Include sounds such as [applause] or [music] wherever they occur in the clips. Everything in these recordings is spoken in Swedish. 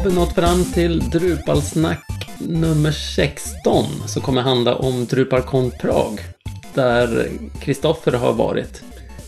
har vi nått fram till Drupalsnack nummer 16 som kommer handla om Drupalcon Prag där Kristoffer har varit.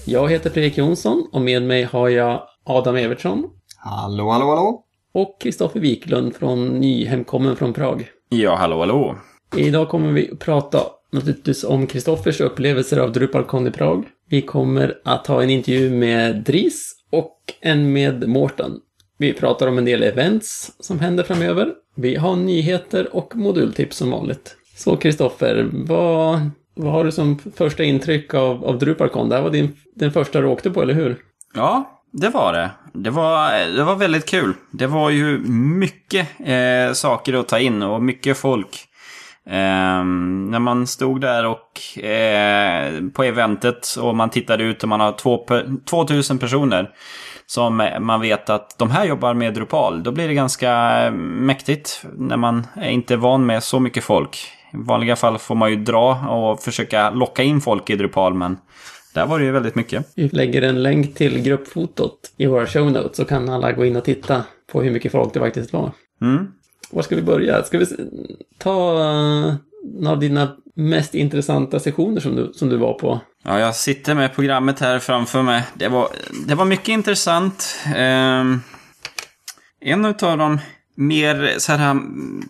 Jag heter Fredrik Jonsson och med mig har jag Adam Evertsson. Hallå, hallå, hallå. Och Kristoffer Wiklund från Nyhemkommen från Prag. Ja, hallå, hallå. Idag kommer vi att prata naturligtvis om Kristoffers upplevelser av Drupalcon i Prag. Vi kommer att ha en intervju med Dries och en med Mårten. Vi pratar om en del events som händer framöver. Vi har nyheter och modultips som vanligt. Så Kristoffer, vad, vad har du som första intryck av, av Drupalcon? Det här var din, den första du åkte på, eller hur? Ja, det var det. Det var, det var väldigt kul. Det var ju mycket eh, saker att ta in och mycket folk. Eh, när man stod där och eh, på eventet och man tittade ut och man har två, 2000 personer som man vet att de här jobbar med Drupal. Då blir det ganska mäktigt när man är inte är van med så mycket folk. I vanliga fall får man ju dra och försöka locka in folk i Drupal men där var det ju väldigt mycket. Vi lägger en länk till gruppfotot i våra show notes så kan alla gå in och titta på hur mycket folk det faktiskt var. Mm. Var ska vi börja? Ska vi ta uh, några av dina mest intressanta sessioner som du, som du var på? Ja, jag sitter med programmet här framför mig. Det var, det var mycket intressant. Eh, en av de mer så här... Mm,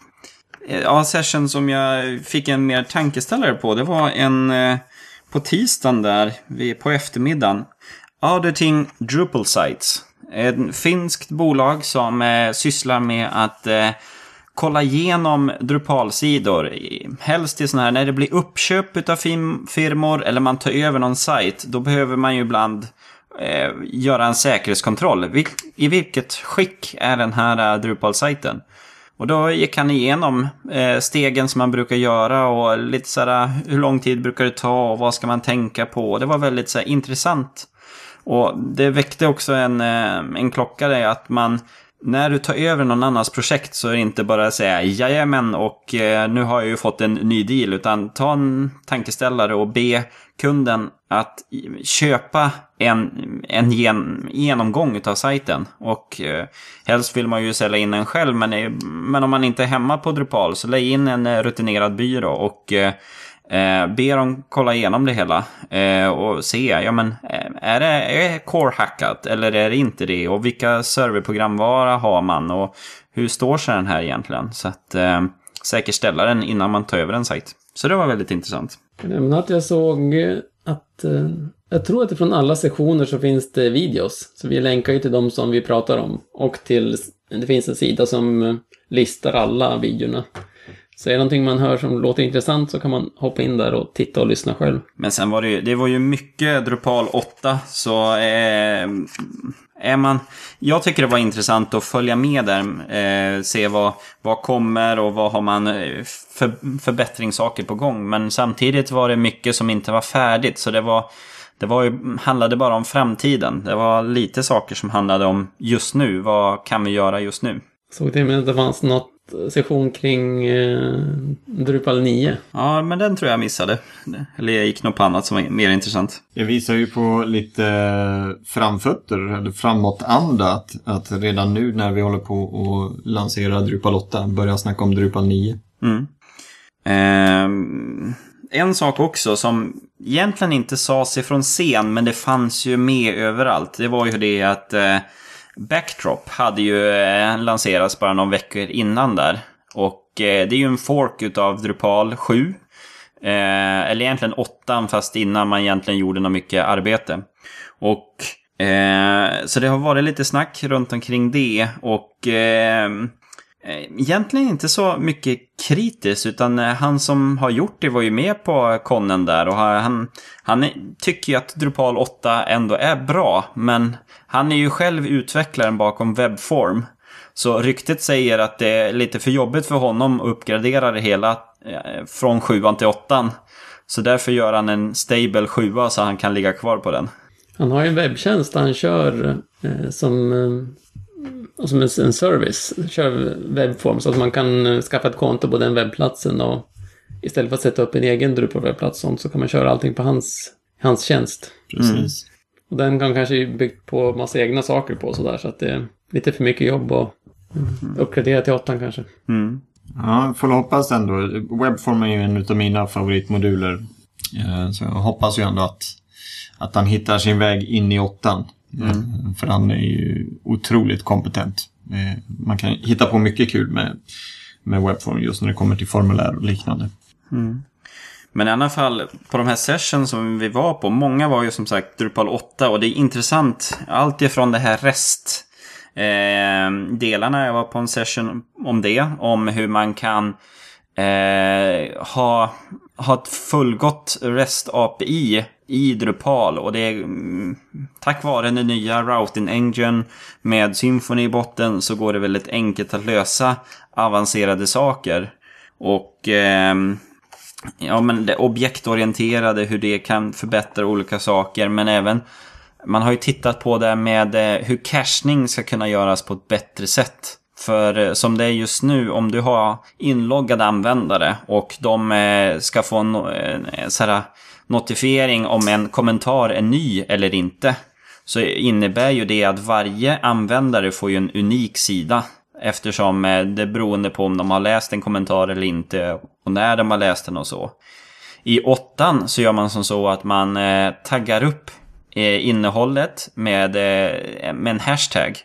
eh, ja, session som jag fick en mer tankeställare på, det var en eh, på tisdagen där, på eftermiddagen. Auditing Drupal Sites. Ett finskt bolag som eh, sysslar med att eh, kolla igenom Drupal-sidor. Helst i sådana här, när det blir uppköp av firmor eller man tar över någon sajt, då behöver man ju ibland eh, göra en säkerhetskontroll. Vil I vilket skick är den här uh, Drupal-sajten? Och då gick han igenom eh, stegen som man brukar göra och lite sådär eh, hur lång tid brukar det ta och vad ska man tänka på. Det var väldigt så intressant. Och det väckte också en, eh, en klocka där att man när du tar över någon annans projekt så är det inte bara att säga jajamän och eh, nu har jag ju fått en ny deal utan ta en tankeställare och be kunden att köpa en, en gen, genomgång av sajten. Och eh, helst vill man ju sälja in den själv men, eh, men om man inte är hemma på Drupal så lägg in en eh, rutinerad byrå och eh, Eh, be dem kolla igenom det hela eh, och se, ja men eh, är det, är core-hackat eller är det inte det? Och vilka serverprogramvara har man och hur står sig den här egentligen? Så att eh, säkerställa den innan man tar över en sajt. Så det var väldigt intressant. Jag nämnde att jag såg eh, att eh, jag tror att det från alla sektioner så finns det videos. Så vi länkar ju till de som vi pratar om. Och till, det finns en sida som eh, listar alla videorna. Så är det någonting man hör som låter intressant så kan man hoppa in där och titta och lyssna själv. Men sen var det ju, det var ju mycket Drupal 8, så eh, är man... Jag tycker det var intressant att följa med där, eh, se vad, vad kommer och vad har man eh, för, förbättringssaker på gång. Men samtidigt var det mycket som inte var färdigt, så det var... Det var ju, handlade bara om framtiden. Det var lite saker som handlade om just nu. Vad kan vi göra just nu? Såg det med att det fanns något session kring eh, Drupal 9. Ja, men den tror jag missade. Eller jag gick nog på annat som var mer intressant. Jag visar ju på lite framfötter, eller framåtanda. Att, att redan nu när vi håller på att lansera Drupal 8 börja snacka om Drupal 9. Mm. Eh, en sak också som egentligen inte sades ifrån scen, men det fanns ju med överallt. Det var ju det att eh, Backdrop hade ju eh, lanserats bara några veckor innan där. Och eh, det är ju en fork utav Drupal 7. Eh, eller egentligen 8 fast innan man egentligen gjorde något mycket arbete. Och så det har varit lite snack runt omkring det och Eh, egentligen inte så mycket kritiskt utan eh, han som har gjort det var ju med på konnen där och han, han tycker ju att Drupal 8 ändå är bra men han är ju själv utvecklaren bakom Webform. Så ryktet säger att det är lite för jobbigt för honom att uppgradera det hela eh, från 7 till 8. Så därför gör han en stable 7 så han kan ligga kvar på den. Han har ju en webbtjänst där han kör eh, som, eh, som en, service. Kör webbform så att man kan eh, skaffa ett konto på den webbplatsen och istället för att sätta upp en egen Drupal-webbplats så kan man köra allting på hans, hans tjänst. Precis. Och den kan kanske byggt på massa egna saker på sådär så att det är lite för mycket jobb att, Uppgradera till åttan kanske. Mm. Ja, får hoppas ändå. Webform är ju en av mina favoritmoduler. Eh, Så jag hoppas ju ändå att, att han hittar sin väg in i åttan. Eh, För han är ju otroligt kompetent. Eh, Man kan hitta på mycket kul med, med Webform just när det kommer till formulär och liknande. Men i alla fall, på de här sessions som vi var på, många var ju som sagt Drupal 8 och det är intressant. Allt ifrån det här rest eh, delarna, jag var på en session om det, om hur man kan eh, ha, ha ett fullgott REST API i Drupal och det är mm, tack vare den nya Routing Engine med Symfony i botten så går det väldigt enkelt att lösa avancerade saker. Och eh, Ja, men det objektorienterade, hur det kan förbättra olika saker. Men även, man har ju tittat på det med eh, hur cachning ska kunna göras på ett bättre sätt. För eh, som det är just nu, om du har inloggade användare och de eh, ska få en en, en, en, en notifiering om en kommentar är ny eller inte. Så innebär ju det att varje användare får ju en unik sida. Eftersom eh, det är beroende på om de har läst en kommentar eller inte och när de har läst den och så. I åttan så gör man som så att man eh, taggar upp eh, innehållet med, med en hashtag.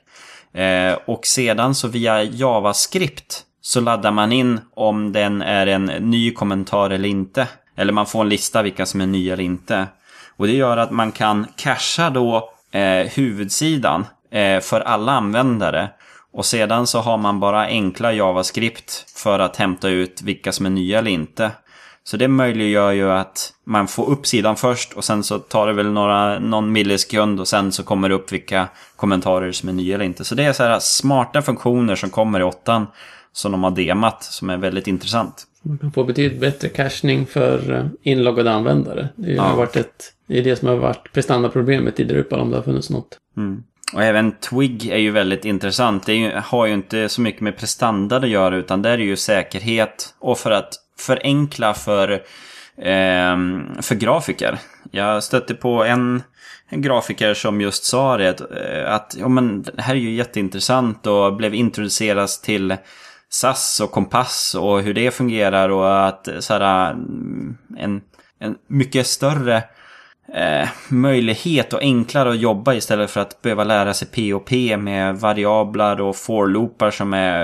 Och sedan så via JavaScript så laddar man in om den är en ny kommentar eller inte. Eller man får en lista vilka som är nya eller inte. Och det gör att man kan casha då eh, huvudsidan eh, för alla användare. Och sedan så har man bara enkla JavaScript för att hämta ut vilka som är nya eller inte. Så det möjliggör ju att man får upp sidan först och sen så tar det väl några, någon millisekund och sen så kommer det upp vilka kommentarer som är nya eller inte. Så det är så här smarta funktioner som kommer i åttan som de har demat som är väldigt intressant. Man kan få betydligt bättre cachning för eh, inloggade användare. Det har Ja. varit ett, det är det som har varit prestandaproblemet i Drupal om det har funnits något. Mm. Och även Twig är ju väldigt intressant. Det ju, har ju inte så mycket med prestanda att göra utan det är ju säkerhet och för att förenkla för, ehm, för grafiker. Jag stötte på en, en grafiker som just sa det eh, att ja, men, det här är ju jätteintressant och blev introduceras till SAS och Kompass och hur det fungerar och att så här, mm, en, en mycket större eh, möjlighet och enklare att jobba istället för att behöva lära sig POP med variabler och for-loopar som är,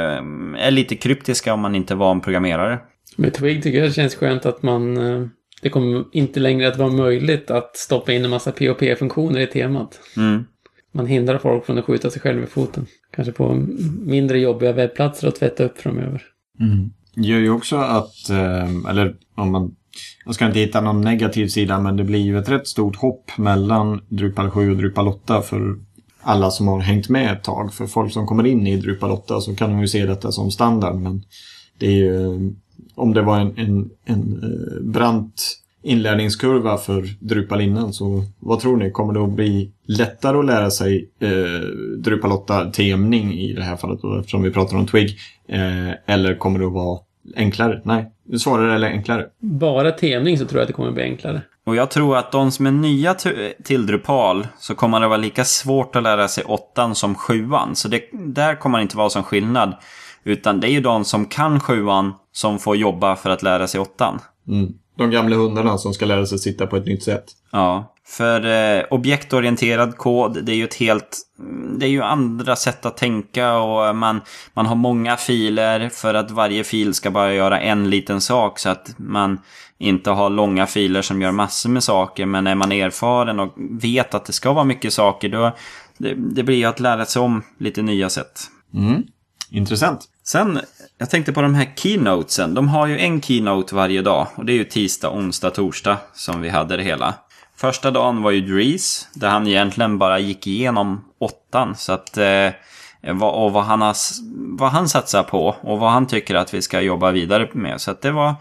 är lite kryptiska om man inte är van programmerare. Med Twig tycker jag det känns skönt att man... eh, Det kommer inte längre att vara möjligt att stoppa in en massa POP-funktioner i temat. Mm. Man hindrar folk från att skjuta sig själv i foten. Kanske på mindre jobbiga webbplatser att tvätta upp framöver. Mm. gör ju också att, eh, eller om man, jag ska inte hitta någon negativ sida, men det blir ju ett rätt stort hopp mellan Drupal 7 och Drupal 8 för alla som har hängt med ett tag. För folk som kommer in i Drupal 8 så kan de ju se detta som standard, men det är ju, om det var en, en, en eh, brant inlärningskurva för Drupal innan, så vad tror ni? Kommer det att bli lättare att lära sig eh, Drupal 8-temning i det här fallet, då, eftersom vi pratar om Twig? Eh, eller kommer det att vara enklare? Nej, svårare eller enklare? Bara temning så tror jag att det kommer bli enklare. Och jag tror att de som är nya till- till Drupal så kommer det vara lika svårt att lära sig åttan som sjuan. Så det, där kommer det inte vara som skillnad. Utan det är ju de som kan sjuan som får jobba för att lära sig åttan. Mm. De gamla hundarna som ska lära sig sitta på ett nytt sätt. Ja, för eh, objektorienterad kod, det är ju ett helt... Det är ju andra sätt att tänka och man, man har många filer för att varje fil ska bara göra en liten sak så att man inte har långa filer som gör massor med saker. Men är man erfaren och vet att det ska vara mycket saker, då det, det blir ju att lära sig om lite nya sätt. Mm. Intressant. Sen, jag tänkte på de här keynotesen. De har ju en keynote varje dag. Och det är ju tisdag, onsdag, torsdag som vi hade det hela. Första dagen var ju Drees, där han egentligen bara gick igenom åttan. Så att, eh, vad, och vad han, har, vad han satsar på och vad han tycker att vi ska jobba vidare med. Så att det var,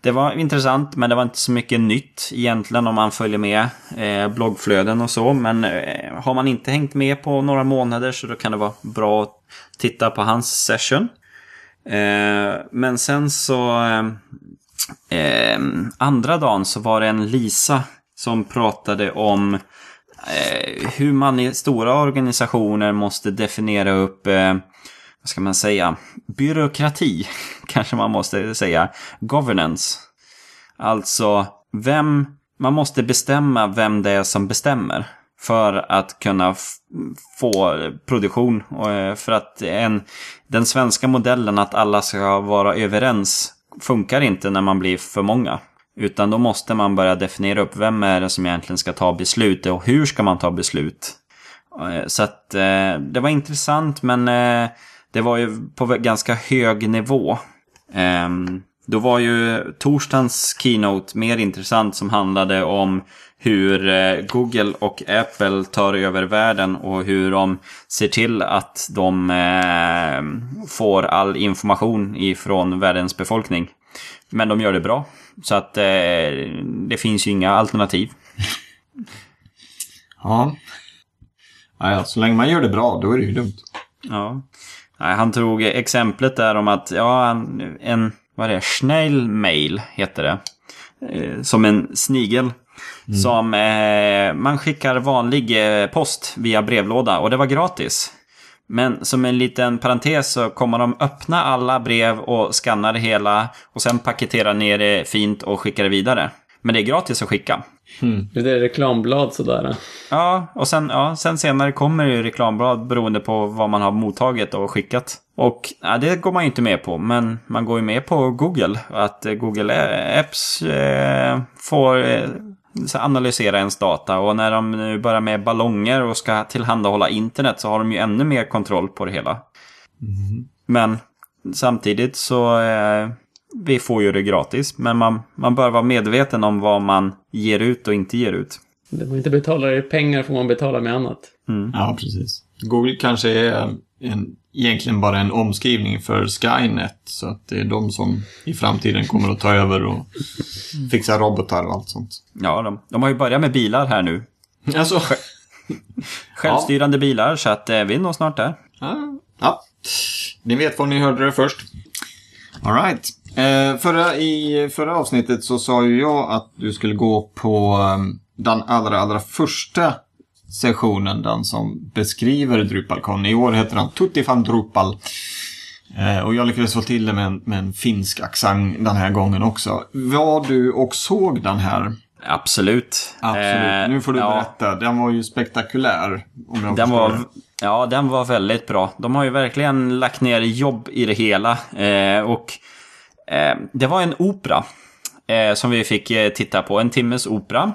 det var intressant, men det var inte så mycket nytt egentligen om man följer med eh, bloggflöden och så. Men eh, har man inte hängt med på några månader så då kan det vara bra att titta på hans session. Eh, men sen så... Eh, eh, andra dagen så var det en Lisa som pratade om eh, hur man i stora organisationer måste definiera upp eh, vad ska man säga, byråkrati, [laughs] kanske man måste säga, governance. Alltså, vem, man måste bestämma vem det är som bestämmer för att kunna få produktion. Och eh, för att en, den svenska modellen att alla ska vara överens funkar inte när man blir för många. Utan då måste man börja definiera upp vem är det som egentligen ska ta beslut och hur ska man ta beslut. Eh, så att eh, det var intressant men det var ju på ganska hög nivå. Ehm, då var ju torsdagens keynote mer intressant som handlade om hur eh, Google och Apple tar över världen och hur de ser till att de eh, får all information ifrån världens befolkning. Men de gör det bra. Så att eh, det finns ju inga alternativ. [laughs] ja. ja. Så länge man gör det bra, då är det ju dumt. Ja. Han tog exemplet där om att, ja, en, vad är det, Snailmail heter det. Som en snigel Mm. Som eh, man skickar vanlig eh, post via brevlåda och det var gratis. Men som en liten parentes så kommer de öppna alla brev och skanna det hela och sen paketera ner det fint och skicka det vidare. Men det är gratis att skicka. Mm. Det är reklamblad sådär. Ja, och sen, ja, sen senare kommer det reklamblad beroende på vad man har mottagit och skickat. Och ja, det går man ju inte med på, men man går ju med på Google. Att Google Apps eh, får eh, analysera ens data. Och när de nu börjar med ballonger och ska tillhandahålla internet så har de ju ännu mer kontroll på det hela. Mm. Men samtidigt så eh, vi får ju det gratis. Men man, man bör vara medveten om vad man ger ut och inte ger ut. Det man inte betalar i pengar får man betala med annat. Mm. Ja, precis. Google kanske är en, egentligen bara en omskrivning för Skynet. Så att det är de som i framtiden kommer att ta över och fixa robotar och allt sånt. Ja, de, de har ju börjat med bilar här nu. [laughs] Alltså. Självstyrande ja. bilar, så att eh, vi är nog snart där. Ja. ja, ni vet var ni hörde det först. Alright. Eh, förra, I förra avsnittet så sa ju jag att du skulle gå på um, den allra, allra första sessionen, den som beskriver DrupalCon. I år heter den Tutti van Drupal. Eh, och jag lyckades få till det med en, med en finsk accent den här gången också. Var du och såg den här? Absolut. Absolut. nu får du ja. berätta. Den var ju spektakulär. Om jag den var, det. Ja, den var väldigt bra. De har ju verkligen lagt ner jobb i det hela. Eh, och eh, det var en opera eh, som vi fick eh, titta på. En timmes opera.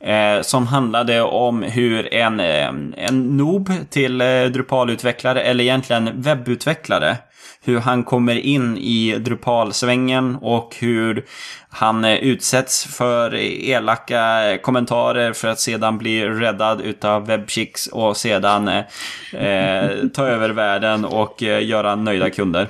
Eh, som handlade om hur en, eh, en noob till eh, Drupal-utvecklare, eller egentligen webbutvecklare, hur han kommer in i Drupal-svängen och hur han eh, utsätts för elaka kommentarer för att sedan bli räddad utav webbchicks och sedan eh, eh, ta över världen och göra nöjda kunder.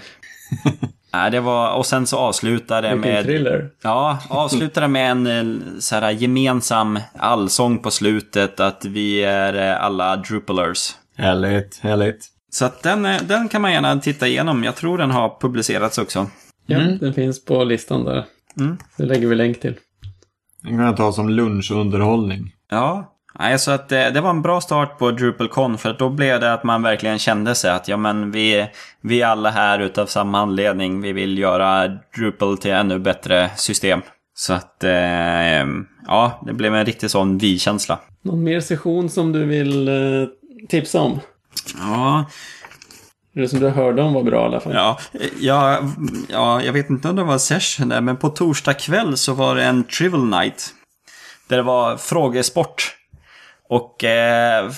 [laughs] Nej, det var, och sen så avslutade det med... thriller. Ja, avslutade med en eh, så här, gemensam allsång på slutet att vi är eh, alla Drupalers. Härligt, härligt. Så att den, eh, den kan man gärna titta igenom. Jag tror den har publicerats också. Ja, mm. den finns på listan där. Mm. Det lägger vi länk till. Den kan jag ta som lunchunderhållning. Ja, Nej, så att det, det, var en bra start på DrupalCon för att då blev det att man verkligen kände sig att ja men vi, vi är alla här utav samma anledning. Vi vill göra Drupal till ännu bättre system. Så att eh, ja, det blev en riktig sån vi-känsla. Någon mer session som du vill eh, tipsa om? Ja. Det som du hörde om var bra i alla fall. Ja, ja, ja, jag vet inte om det var session där, men på torsdag kväll så var det en Trivial Night. Där det var frågesport. Och eh,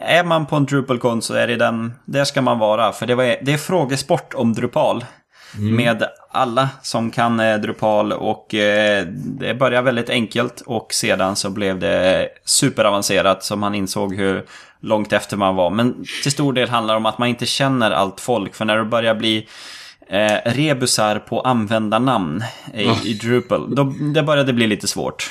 är man på en DrupalCon så är det den, där ska man vara. För det, var, det är frågesport om Drupal. Mm. Med alla som kan eh, Drupal och eh, det började väldigt enkelt och sedan så blev det superavancerat så man insåg hur långt efter man var. Men till stor del handlar det om att man inte känner allt folk. För när det börjar bli eh, rebusar på användarnamn i, i Drupal, då det började bli lite svårt.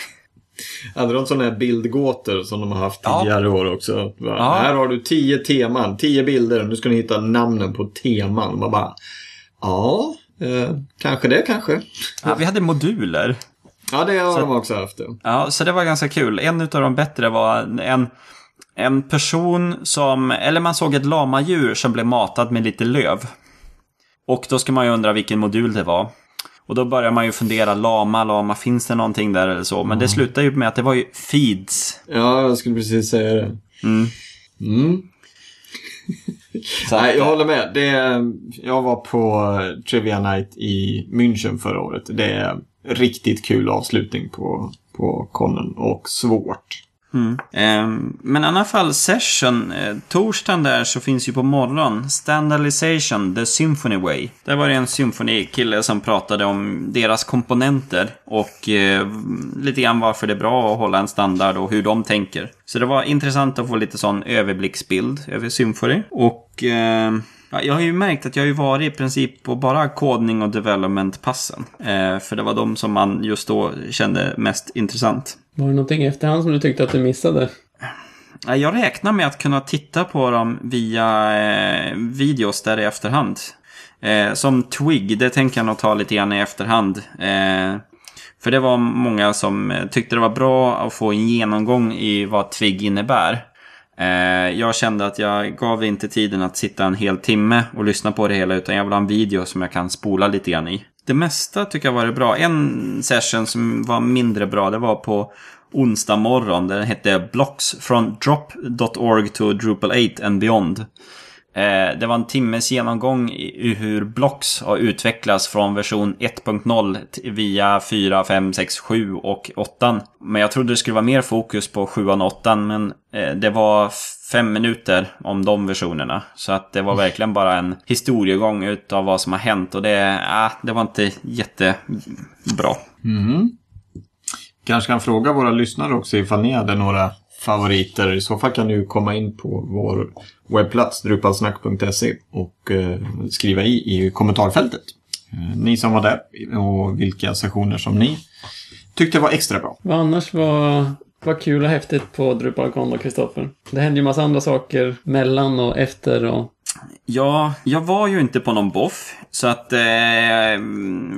Hade de sådana här bildgåtor som de har haft tidigare ja. år också? Ja. Här har du tio teman, tio bilder. Nu ska ni hitta namnen på teman. Man bara, ja, eh, kanske det kanske. Ja, vi hade moduler. Ja, det har så, de också haft. Ja. så det var ganska kul. En av de bättre var en en person som, eller man såg ett lamadjur som blev matad med lite löv. Och då ska man ju undra vilken modul det var. Och då börjar man ju fundera, lama, lama, finns det någonting där eller så? Men det slutar ju med att det var ju feeds. Ja, jag skulle precis säga det. Mm. Mm. [laughs] Nej, jag håller med. Det jag var på Trivia Night i München förra året. Det är riktigt kul avslutning på, på konnen och svårt. Mm. Ehm, men i alla fall session, eh, torsdagen där så finns ju på morgon Standardization, The Symphony Way. Där var det en symfonikille som pratade om deras komponenter och eh, lite grann varför det är bra att hålla en standard och hur de tänker. Så det var intressant att få lite sån överblicksbild över Symfony. Och eh, jag har ju märkt att jag har ju varit i princip på bara kodning och development-passen. Eh, för det var de som man just då kände mest intressant. Var det någonting i efterhand som du tyckte att du missade? Jag räknar med att kunna titta på dem via eh, videos där i efterhand. Eh, som Twig, det tänker jag nog ta lite grann i efterhand. Eh, för det var många som eh, tyckte det var bra att få en genomgång i vad Twig innebär. Eh, jag kände att jag gav inte tiden att sitta en hel timme och lyssna på det hela, utan jag vill ha en video som jag kan spola lite grann i. Det mesta tycker jag var bra. En session som var mindre bra, det var på onsdag morgon. Den hette Blocks from drop.org to Drupal 8 and beyond. Eh, det var en timmes genomgång i hur Blocks har utvecklats från version 1.0 t- via 4, 5, 6, 7 och 8. Men jag trodde det skulle vara mer fokus på 7 och 8 men eh, det var fem minuter om de versionerna. Så att det var verkligen bara en historiegång utav vad som har hänt och det, ah, det var inte jättebra. Kanske kan fråga våra lyssnare också ifall ni hade några favoriter. I så fall kan du komma in på vår webbplats drupalsnack.se och eh, skriva i i kommentarfältet. Eh, ni som var där och vilka sessioner som ni tyckte var extra bra. Vad annars var, var kul och häftigt på DrupalCon då, Kristoffer? Det hände ju massa andra saker mellan och efter och... Ja, jag var ju inte på någon boff. Så att, eh,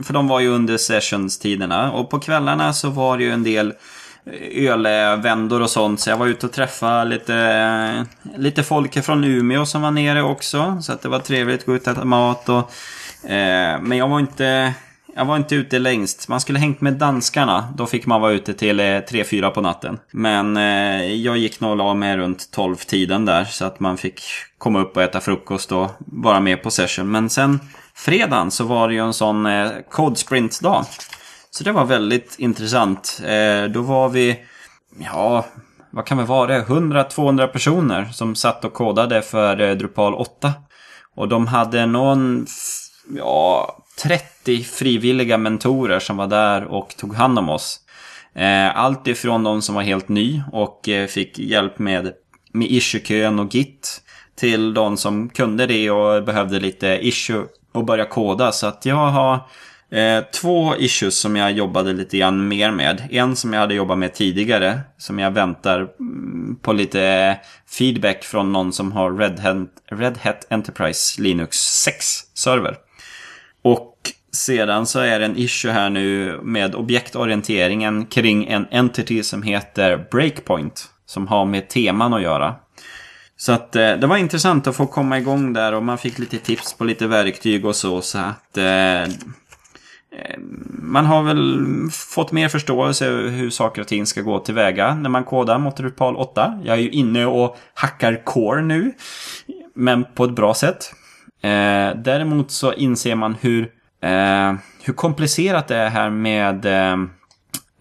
för de var ju under sessionstiderna. Och på kvällarna så var det ju en del ölvändor och sånt. Så jag var ute och träffade lite, lite folk från Umeå som var nere också. Så att det var trevligt att gå ut och äta mat. Och, eh, men jag var inte... Jag var inte ute längst. Man skulle hängt med danskarna. Då fick man vara ute till eh, 3-4 på natten. Men eh, jag gick nog och la mig runt 12-tiden där. Så att man fick komma upp och äta frukost och vara med på session. Men sen fredagen så var det ju en sån eh, Code Sprint-dag. Så det var väldigt intressant. Eh, då var vi, ja, vad kan vi vara det? 100-200 personer som satt och kodade för eh, Drupal 8. Och de hade någon, ja, 30 frivilliga mentorer som var där och tog hand om oss. Eh, Allt ifrån de som var helt ny och eh, fick hjälp med, med issue-kön och git. Till de som kunde det och behövde lite issue och börja koda. Så att jag har eh, två issues som jag jobbade lite grann mer med. En som jag hade jobbat med tidigare. Som jag väntar mm, på lite feedback från någon som har Red Hat, Red Hat Enterprise Linux 6-server. Och sedan så är det en issue här nu med objektorienteringen kring en entity som heter Breakpoint. Som har med teman att göra. Så att eh, det var intressant att få komma igång där och man fick lite tips på lite verktyg och så. Så att eh, Eh, man har väl fått mer förståelse hur saker och ting ska gå tillväga när man kodar mot Drupal 8. Jag är ju inne och hackar core nu. Men på ett bra sätt. Eh, däremot så inser man hur, eh, hur komplicerat det är här med, eh,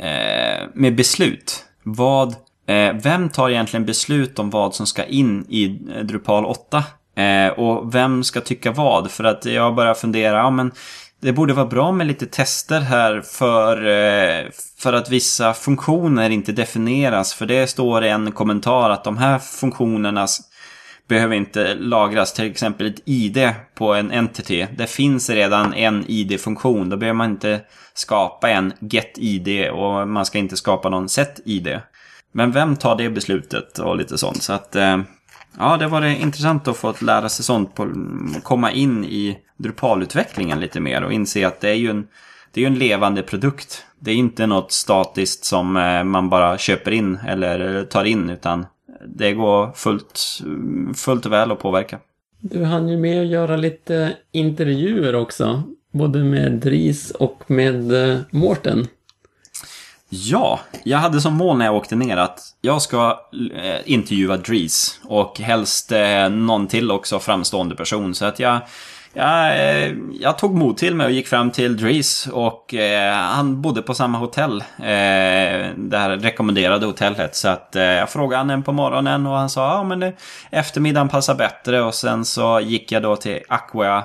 eh med beslut. Vad, eh, vem tar egentligen beslut om vad som ska in i Drupal 8? Eh, och vem ska tycka vad? För att jag börjar fundera, ja men det borde vara bra med lite tester här för, eh, för att vissa funktioner inte definieras. För det står i en kommentar att de här funktionerna behöver inte lagras. Till exempel ett ID på en entity. Det finns redan en ID-funktion. Då behöver man inte skapa en get-ID och man ska inte skapa någon set-ID. Men vem tar det beslutet och lite sånt. Så att eh, ja, det var det intressant att få lära sig sånt. På, komma in i Drupal-utvecklingen lite mer och inse att det är ju en, det är en levande produkt. Det är inte något statiskt som eh, man bara köper in eller eh, tar in utan det går fullt, mm, fullt väl att påverka. Du hann ju med att göra lite intervjuer också. Både med Dries och med eh, Mårten. Ja, jag hade som mål när jag åkte ner att jag ska eh, intervjua Dries och helst eh, någon till också framstående person. Så att jag, jag, eh, jag tog mod till mig och gick fram till Dries och eh, han bodde på samma hotell. Eh, det här rekommenderade hotellet. Så att eh, jag frågade honom på morgonen och han sa ja men det, eftermiddagen passar bättre. Och sen så gick jag då till Aqua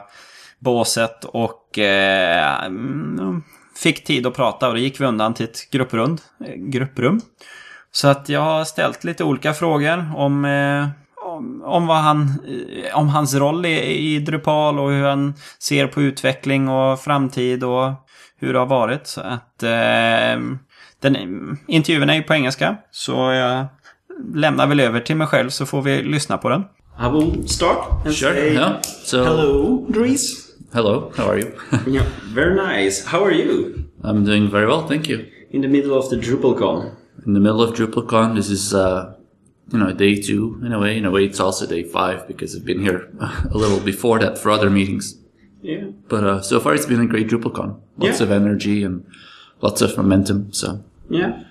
båset och eh, mm, fick tid att prata och då gick vi undan till ett grupprum. grupprum. Så att jag har ställt lite olika frågor om, eh, om, om, vad han, eh, om hans roll i, i Drupal och hur han ser på utveckling och framtid och hur det har varit. Så att eh, den, intervjun är ju på engelska så jag lämnar väl över till mig själv så får vi lyssna på den. I will start and Sure. say Yeah. So hello, Dries. Hello. How are you? [laughs] yeah, very nice. How are you? I'm doing very well, thank you. In the middle of the DrupalCon. In the middle of DrupalCon, this is uh, you know day two in a way. In a way, it's also day five because I've been here [laughs] a little before that for other meetings. Yeah. But uh, so far, it's been a great DrupalCon. Lots Yeah. of energy and lots of momentum. So Yeah.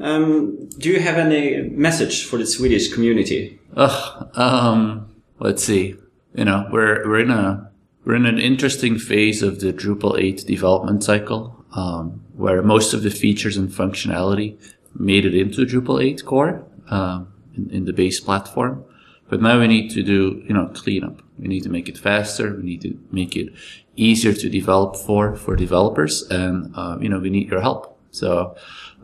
Um, do you have any message for the Swedish community? Ugh, um, let's see. You know, we're we're in a we're in an interesting phase of the Drupal 8 development cycle, um, where most of the features and functionality made it into Drupal 8 core um, in, in the base platform. But now we need to do, you know, cleanup. We need to make it faster. We need to make it easier to develop for for developers, and uh, you know, we need your help. So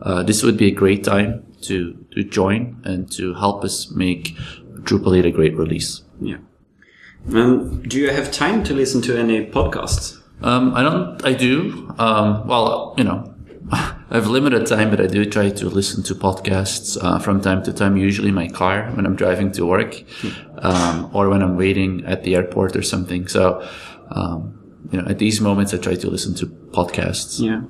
uh, this would be a great time to to join and to help us make Drupal 8 a great release. Yeah. Um, do you have time to listen to any podcasts? Um, I don't. I do. Um, well, you know, [laughs] I have limited time, but I do try to listen to podcasts uh, from time to time. Usually in my car when I'm driving to work, um, or when I'm waiting at the airport or something. So, um, you know, at these moments, I try to listen to podcasts. Yeah.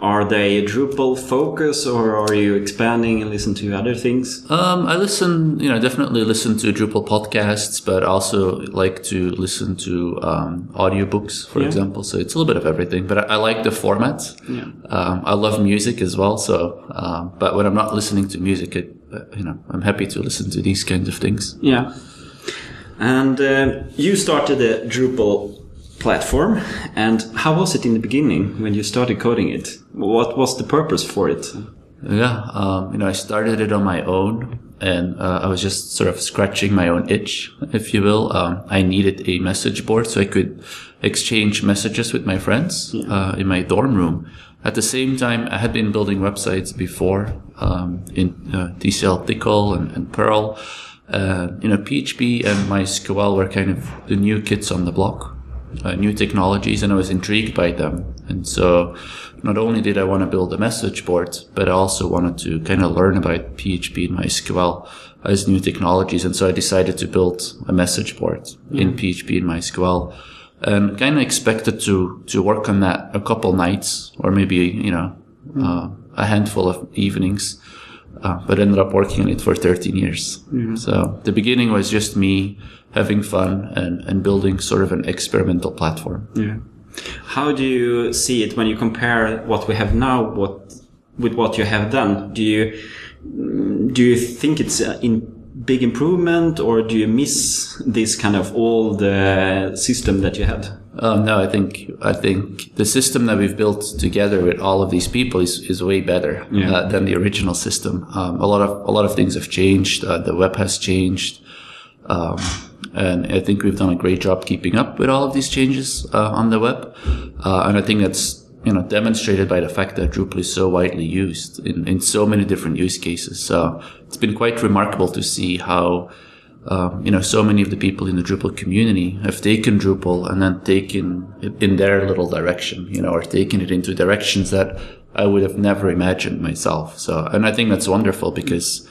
Are they Drupal focus or are you expanding and listen to other things? Um, I listen, you know, definitely listen to Drupal podcasts, but also like to listen to um, audiobooks, for Yeah. example. So it's a little bit of everything, but I, I like the format. Yeah. Um, I love music as well. So, um, but when I'm not listening to music, it, uh, you know, I'm happy to listen to these kinds of things. Yeah. And uh, you started the Drupal platform. And how was it in the beginning when you started coding it? What was the purpose for it? Yeah, um, you know, I started it on my own, and uh, I was just sort of scratching my own itch, if you will. Um, I needed a message board so I could exchange messages with my friends uh, in my dorm room. At the same time, I had been building websites before um, in uh, DCL Tickle and, and Perl. Uh, you know, PHP and MySQL were kind of the new kids on the block uh, new technologies and I was intrigued by them. And so not only did I want to build a message board, but I also wanted to kind of learn about PHP and MySQL as new technologies. And so I decided to build a message board in PHP and MySQL and kind of expected to, to work on that a couple nights or maybe, you know, uh, a handful of evenings. Uh, but ended up working on it for 13 years. So the beginning was just me having fun and, and building sort of an experimental platform. Yeah. How do you see it when you compare what we have now what, with what you have done? Do you mm, do you think it's a in big improvement, or do you miss this kind of old uh, system that you had? Oh no, I think I think the system that we've built together with all of these people is, is way better Yeah. uh, than the original system. Um, a lot of a lot of things have changed. Uh, the web has changed, um, and I think we've done a great job keeping up with all of these changes uh, on the web. Uh, and I think that's you know demonstrated by the fact that Drupal is so widely used in, in so many different use cases. So it's been quite remarkable to see how um, you know, so many of the people in the Drupal community have taken Drupal and then taken it in their little direction, you know, or taken it into directions that I would have never imagined myself. So, and I think that's wonderful because,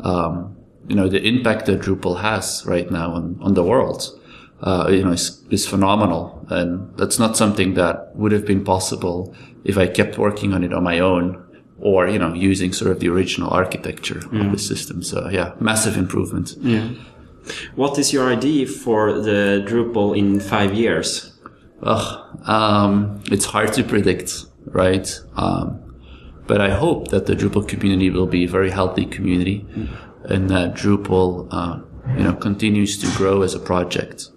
um, you know, the impact that Drupal has right now on, on the world, uh, you know, is, is phenomenal. And that's not something that would have been possible if I kept working on it on my own or you know using sort of the original architecture of the system. So yeah, massive improvement. Yeah. What is your idea for the Drupal in five years? Ugh, um, it's hard to predict, right? Um, but I hope that the Drupal community will be a very healthy community, and that Drupal, uh, you know, continues to grow as a project.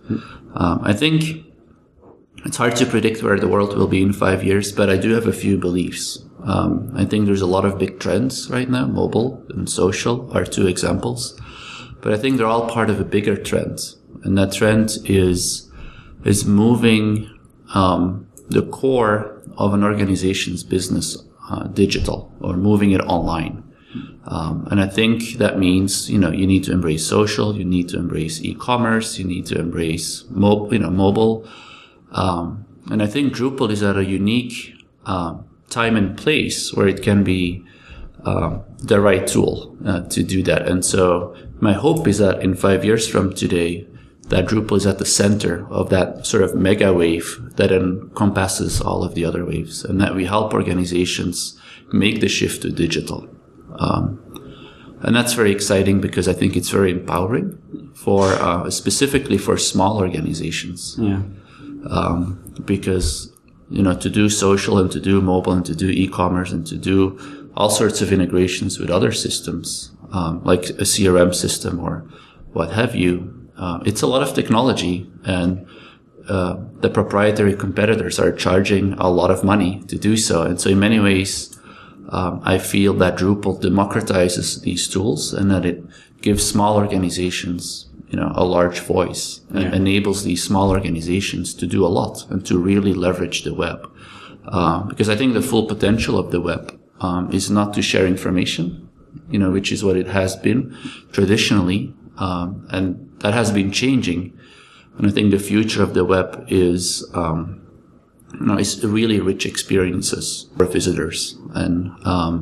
Um, I think it's hard to predict where the world will be in five years, but I do have a few beliefs. Um, I think there's a lot of big trends right now. Mobile and social are two examples, but I think they're all part of a bigger trend, and that trend is is moving um, the core of an organization's business uh, digital or moving it online. Um, and I think that means you know you need to embrace social, you need to embrace e-commerce, you need to embrace mo- you know mobile. Um, and I think Drupal is at a unique um, time and place where it can be um, the right tool uh, to do that. And so my hope is that in five years from today, that Drupal is at the center of that sort of mega wave that encompasses all of the other waves, and that we help organizations make the shift to digital. Um, and that's very exciting because I think it's very empowering for uh, specifically for small organizations Yeah. um, because you know to do social and to do mobile and to do e-commerce and to do all sorts of integrations with other systems um, like a CRM system or what have you. Uh, it's a lot of technology and uh, the proprietary competitors are charging a lot of money to do so. And so in many ways, um, I feel that Drupal democratizes these tools and that it gives small organizations, you know, a large voice and enables these small organizations to do a lot and to really leverage the web. Uh, because I think the full potential of the web um, is not to share information, you know, which is what it has been traditionally, um, and that has been changing. And I think the future of the web is, um, you know, it's really rich experiences for visitors, and um,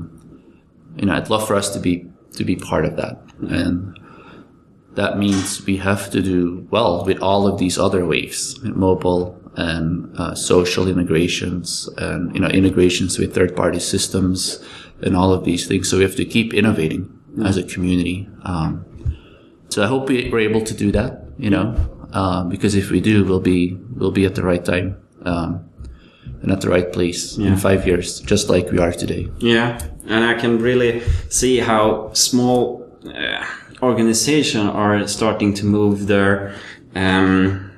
you know, I'd love for us to be to be part of that, and that means we have to do well with all of these other waves, mobile and uh, social integrations, and you know, integrations with third-party systems, and all of these things. So we have to keep innovating as a community. Um, so I hope we- we're able to do that, you know, uh, because if we do, we'll be we'll be at the right time um, and at the right place in five years, just like we are today. Yeah, and I can really see how small organizations are starting to move their um,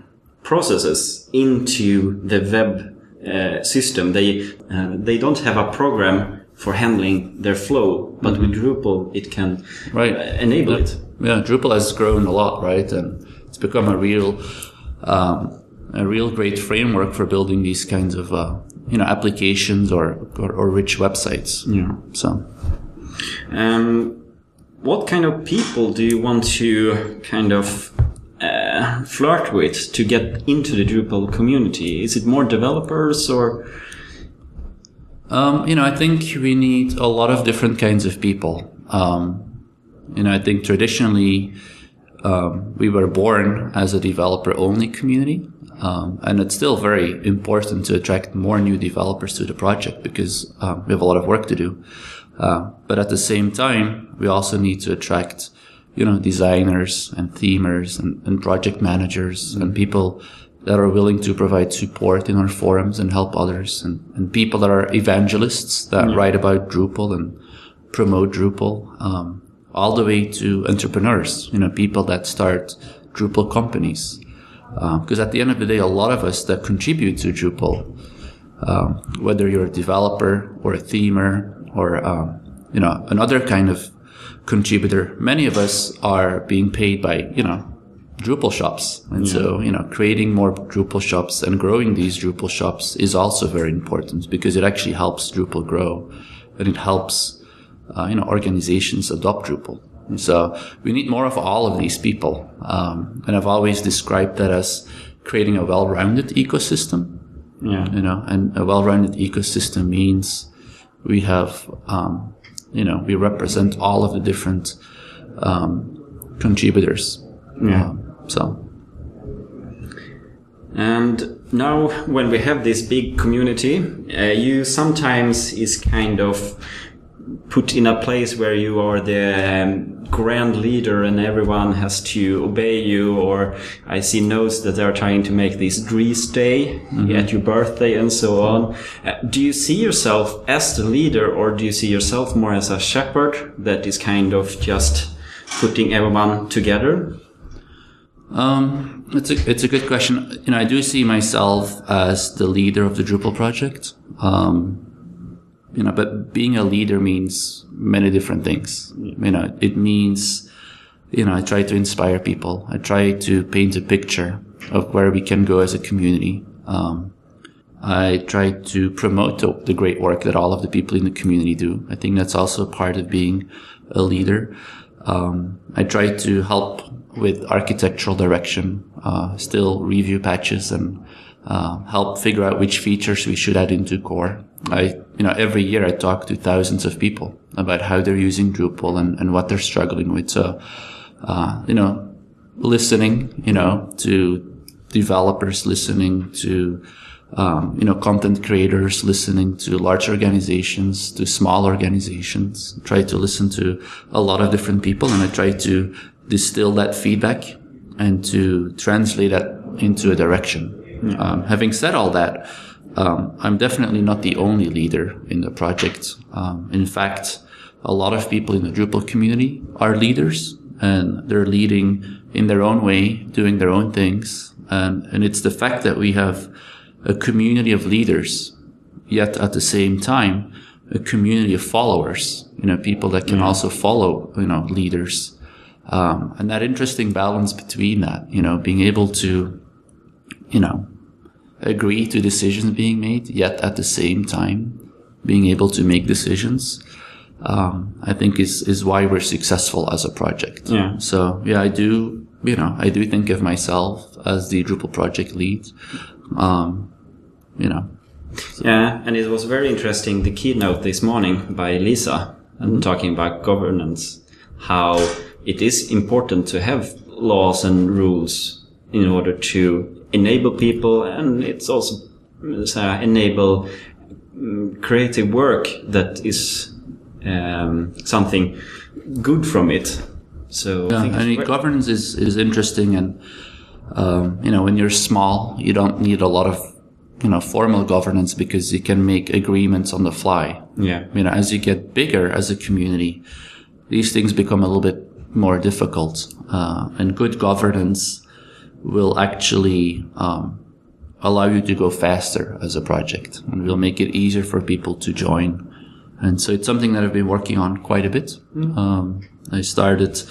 processes into the web uh, system. They uh, they don't have a program for handling their flow, but with Drupal it can Right. uh, enable it. Yeah, Drupal has grown a lot, right? And it's become a real, um, a real great framework for building these kinds of, uh, you know, applications or, or, or rich websites. Yeah. So, Um, what kind of people do you want to kind of uh, flirt with to get into the Drupal community? Is it more developers or? um, you know, I think we need a lot of different kinds of people. Um, you know, I think traditionally, um, we were born as a developer only community. Um, and it's still very important to attract more new developers to the project because um, we have a lot of work to do. Uh, but at the same time, we also need to attract, you know, designers and themers and, and project managers and people that are willing to provide support in our forums and help others and, and people that are evangelists that write about Drupal and promote Drupal, um, all the way to entrepreneurs, you know, people that start Drupal companies. Because at the end of the day, a lot of us that contribute to Drupal, um, whether you're a developer or a themer or um, you know another kind of contributor, many of us are being paid by you know Drupal shops, and so you know creating more Drupal shops and growing these Drupal shops is also very important because it actually helps Drupal grow, and it helps uh, you know organizations adopt Drupal. And so we need more of all of these people, um, and I've always described that as creating a well-rounded ecosystem. Yeah. you know, and a well-rounded ecosystem means we have, um, you know, we represent all of the different um, contributors. Yeah. Um, so, And now, when we have this big community, uh, you sometimes is kind of put in a place where you are the um, grand leader and everyone has to obey you or I see notes that they are trying to make this Greece day at your birthday and so on. Uh, do you see yourself as the leader or do you see yourself more as a shepherd that is kind of just putting everyone together? Um, it's a it's a good question. You know, I do see myself as the leader of the Drupal project. Um, you know, but being a leader means many different things. You know, it means, you know, I try to inspire people. I try to paint a picture of where we can go as a community. Um, I try to promote the, great work that all of the people in the community do. I think that's also part of being a leader. Um, I try to help with architectural direction, uh, still review patches and uh, help figure out which features we should add into core. I, you know, every year I talk to thousands of people about how they're using Drupal and, and what they're struggling with. So, uh, you know, listening, you know, to developers, listening to, um, you know, content creators, listening to large organizations, to small organizations, try to listen to a lot of different people and I try to distill that feedback and to translate that into a direction. Um, having said all that, um, I'm definitely not the only leader in the project. Um, in fact, a lot of people in the Drupal community are leaders and they're leading in their own way, doing their own things. And, and it's the fact that we have a community of leaders, yet at the same time, a community of followers, you know, people that can also follow, you know, leaders. Um, and that interesting balance between that, you know, being able to, you know, agree to decisions being made, yet at the same time being able to make decisions, um, I think is, is why we're successful as a project. Yeah. So yeah, I do, you know, I do think of myself as the Drupal project lead. Um, you know, Yeah, and it was very interesting the keynote this morning by Lisa and talking about governance, how it is important to have laws and rules in order to enable people, and it's also uh, enable mm, creative work that is um, something good from it. So I Yeah, I mean, governance is, is interesting, and um, you know, when you're small, you don't need a lot of you know formal governance because you can make agreements on the fly. yeah, You know, as you get bigger as a community, these things become a little bit more difficult, uh, and good governance will actually um, allow you to go faster as a project, and will make it easier for people to join. And so it's something that I've been working on quite a bit. Um, I started,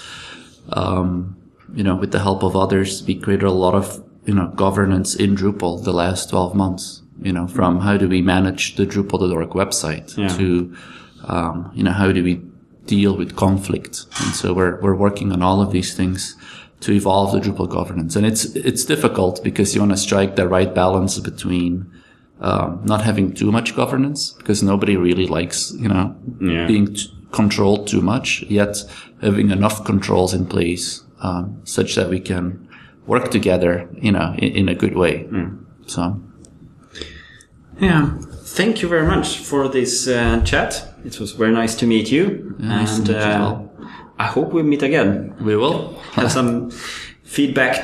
um, you know, with the help of others, we created a lot of, you know, governance in Drupal the last 12 months, you know, from how do we manage the Drupal.org website Yeah. to, um, you know, how do we deal with conflict? And so we're, we're working on all of these things to evolve the Drupal governance. And it's, it's difficult because you want to strike the right balance between, um, not having too much governance because nobody really likes, you know, Yeah. being t- controlled too much, yet having enough controls in place, um, such that we can work together, you know, in, in a good way. So, Yeah. Thank you very much for this uh, chat. It was very nice to meet you. nice to meet you uh, well. I hope we meet again. we will. [laughs] Have some feedback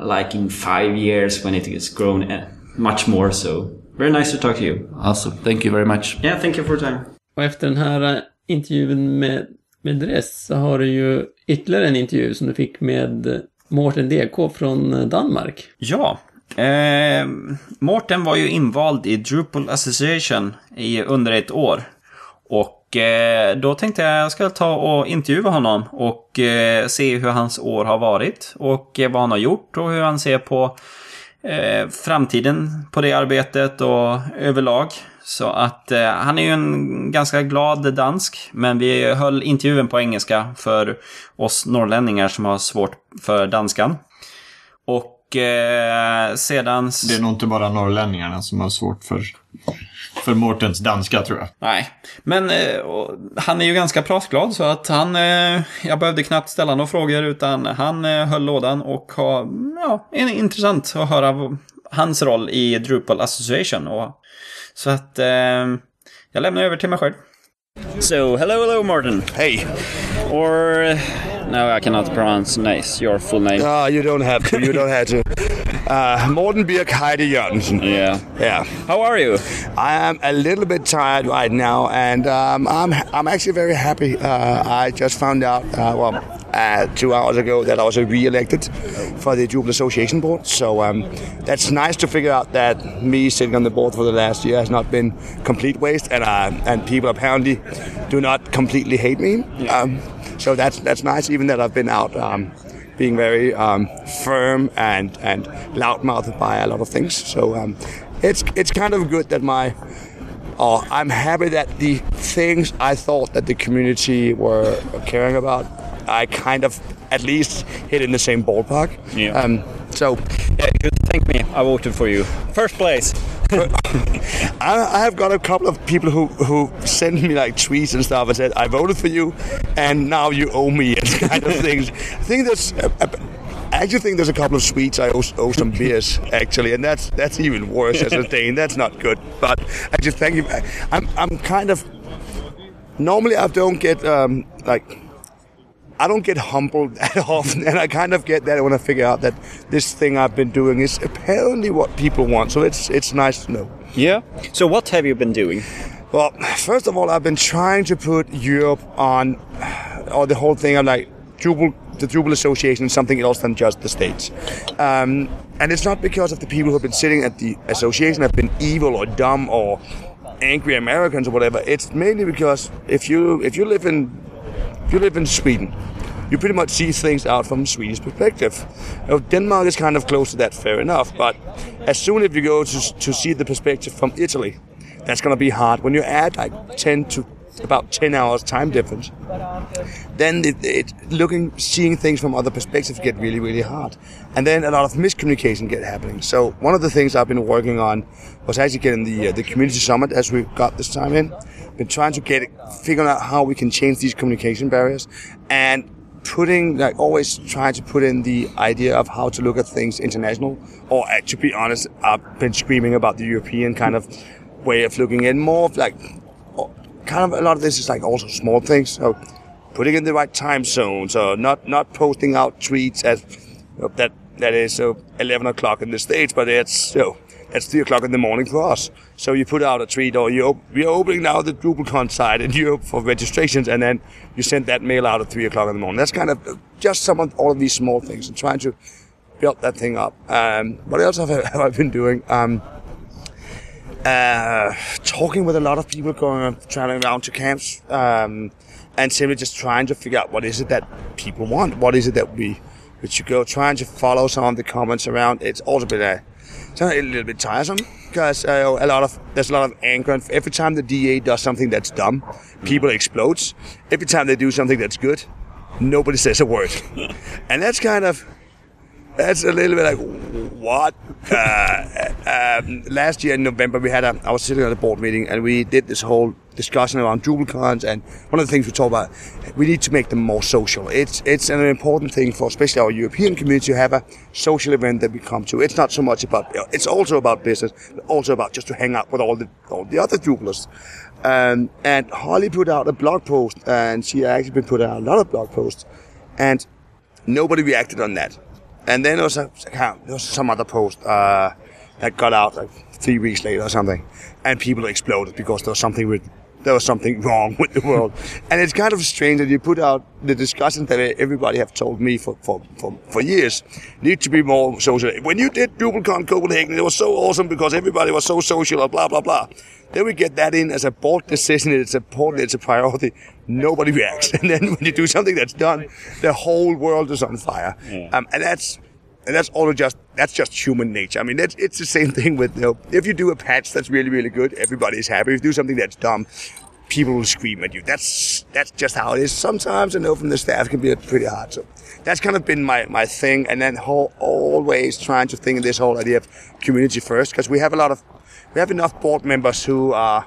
like in five years when it has grown uh, much more. So very nice to talk to you. Awesome. Thank you very much. Yeah, thank you for your time. Och efter den här eh, intervjun med, med Dress så har du ju ytterligare en intervju som du fick med eh, Mårten DK från eh, Danmark. Ja. Eh, Mårten var ju invald i Drupal Association i under ett år. Och eh, Eh, då tänkte jag jag ska ta och intervjua honom och eh, se hur hans år har varit och eh, vad han har gjort och hur han ser på framtiden på det arbetet och överlag. Så att han är ju en ganska glad dansk, men vi höll intervjun på engelska för oss norrlänningar som har svårt för danskan. Och eh, sedan... Det är nog inte bara norrlänningarna som har svårt för, för Mårtens danska tror jag. Nej, men eh, och han är ju ganska pratglad så att han, eh, jag behövde knappt ställa några frågor utan han höll lådan och har, ja, är intressant att höra hans roll i Drupal Association. Och, så att jag lämnar över till mig själv. So, hello, hello, Martin. Hey, Or, uh, no, I cannot pronounce nice, your full name. uh, you don't have to. You don't have to. [laughs] Uh, Morten Birk Heide Jørgensen. Yeah. Yeah, How are you? I am a little bit tired right now, and um, I'm I'm actually very happy. Uh, I just found out, uh, well, uh, two hours ago that I was re-elected for the Jubal Association board. So um, that's nice to figure out that me sitting on the board for the last year has not been complete waste, and uh, and people apparently do not completely hate me. Um, so that's that's nice, even that I've been out. Um, being very um, firm and and loudmouthed by a lot of things. So um, it's it's kind of good that my or I'm happy that the things I thought that the community were caring about, I kind of at least hit in the same ballpark. Yeah. Um, so Yeah, you thank me. I voted for you. First place. [coughs] I, have got a couple of people who who send me like tweets and stuff and said I voted for you, and now you owe me [laughs] and kind of things. I think there's. uh, uh, I actually think there's a couple of sweets I owe, owe some beers actually, and that's that's even worse as a Dane. That's not good. But I just thank you. I'm I'm kind of normally I don't get um, like I don't get humbled [laughs] that often, and I kind of get that when I figure out that this thing I've been doing is apparently what people want. So it's it's nice to know. Yeah. So, what have you been doing? Well, first of all, I've been trying to put Europe on, or the whole thing of like Jubal, the Drupal Association, is something else than just the states. Um, and it's not because of the people who have been sitting at the association have been evil or dumb or angry Americans or whatever. It's mainly because if you if you live in you live in Sweden, you pretty much see things out from Swedish perspective. Now, Denmark is kind of close to that, fair enough. But as soon as you go to, to see the perspective from Italy, that's going to be hard. When you add like 10 to about 10 hours time difference, then it, it, looking, seeing things from other perspectives get really, really hard. And then a lot of miscommunication get happening. So one of the things I've been working on was actually getting the, uh, the community summit as we've got this time in. Been trying to get it, figuring out how we can change these communication barriers and putting, like always trying to put in the idea of how to look at things international. Or uh, to be honest, I've been screaming about the European kind of way of looking at more of like, kind of a lot of this is like also small things. So putting in the right time zones or not, not posting out tweets as you know, that, that is uh, 11 o'clock in the States, but it's, you know, it's 3 o'clock in the morning for us. So you put out a tweet or you, op- we are opening now the DrupalCon site in Europe for registrations and then you send that mail out at 3 o'clock in the morning. That's kind of just some of all of these small things and trying to build that thing up. Um, what else have I, [laughs] have I been doing? Um, uh, talking with a lot of people going traveling around to camps um, and simply just trying to figure out what is it that people want. What is it that we, we you go trying to follow some of the comments around. It's also been a, it's a little bit tiresome because uh, a lot of there's a lot of anger and every time the DA does something that's dumb people explodes. Every time they do something that's good nobody says a word. [laughs] And that's kind of that's a little bit like what? Uh, um, last year in November we had a I was sitting at a board meeting and we did this whole discussion around JubelCons and one of the things we talked about we need to make them more social. It's it's an important thing for especially our European community to have a social event that we come to. It's not so much about it's also about business but also about just to hang out with all the all the other Jubelers um, and Holly put out a blog post and she actually been putting out a lot of blog posts and nobody reacted on that and then there was, a, there was some other post uh, that got out like three weeks later or something, and people exploded because there was something with there was something wrong with the world. and it's kind of strange that you put out the discussion that everybody have told me for, for, for, for years need to be more social. When you did DrupalCon Copenhagen, it was so awesome because everybody was so social, blah blah blah. Then we get that in as a board decision. It's important. It's a priority. Nobody reacts. [laughs] And then when you do something that's done, the whole world is on fire. Um, and that's and that's all just that's just human nature. I mean, that's, it's the same [laughs] thing with you know, if you do a patch that's really really good, everybody's happy. If you do something that's dumb, people will scream at you. That's that's just how it is. Sometimes I know from the staff can be pretty hard. So that's kind of been my, my thing. And then whole, always trying to think of this whole idea of community first because we have a lot of we have enough board members who are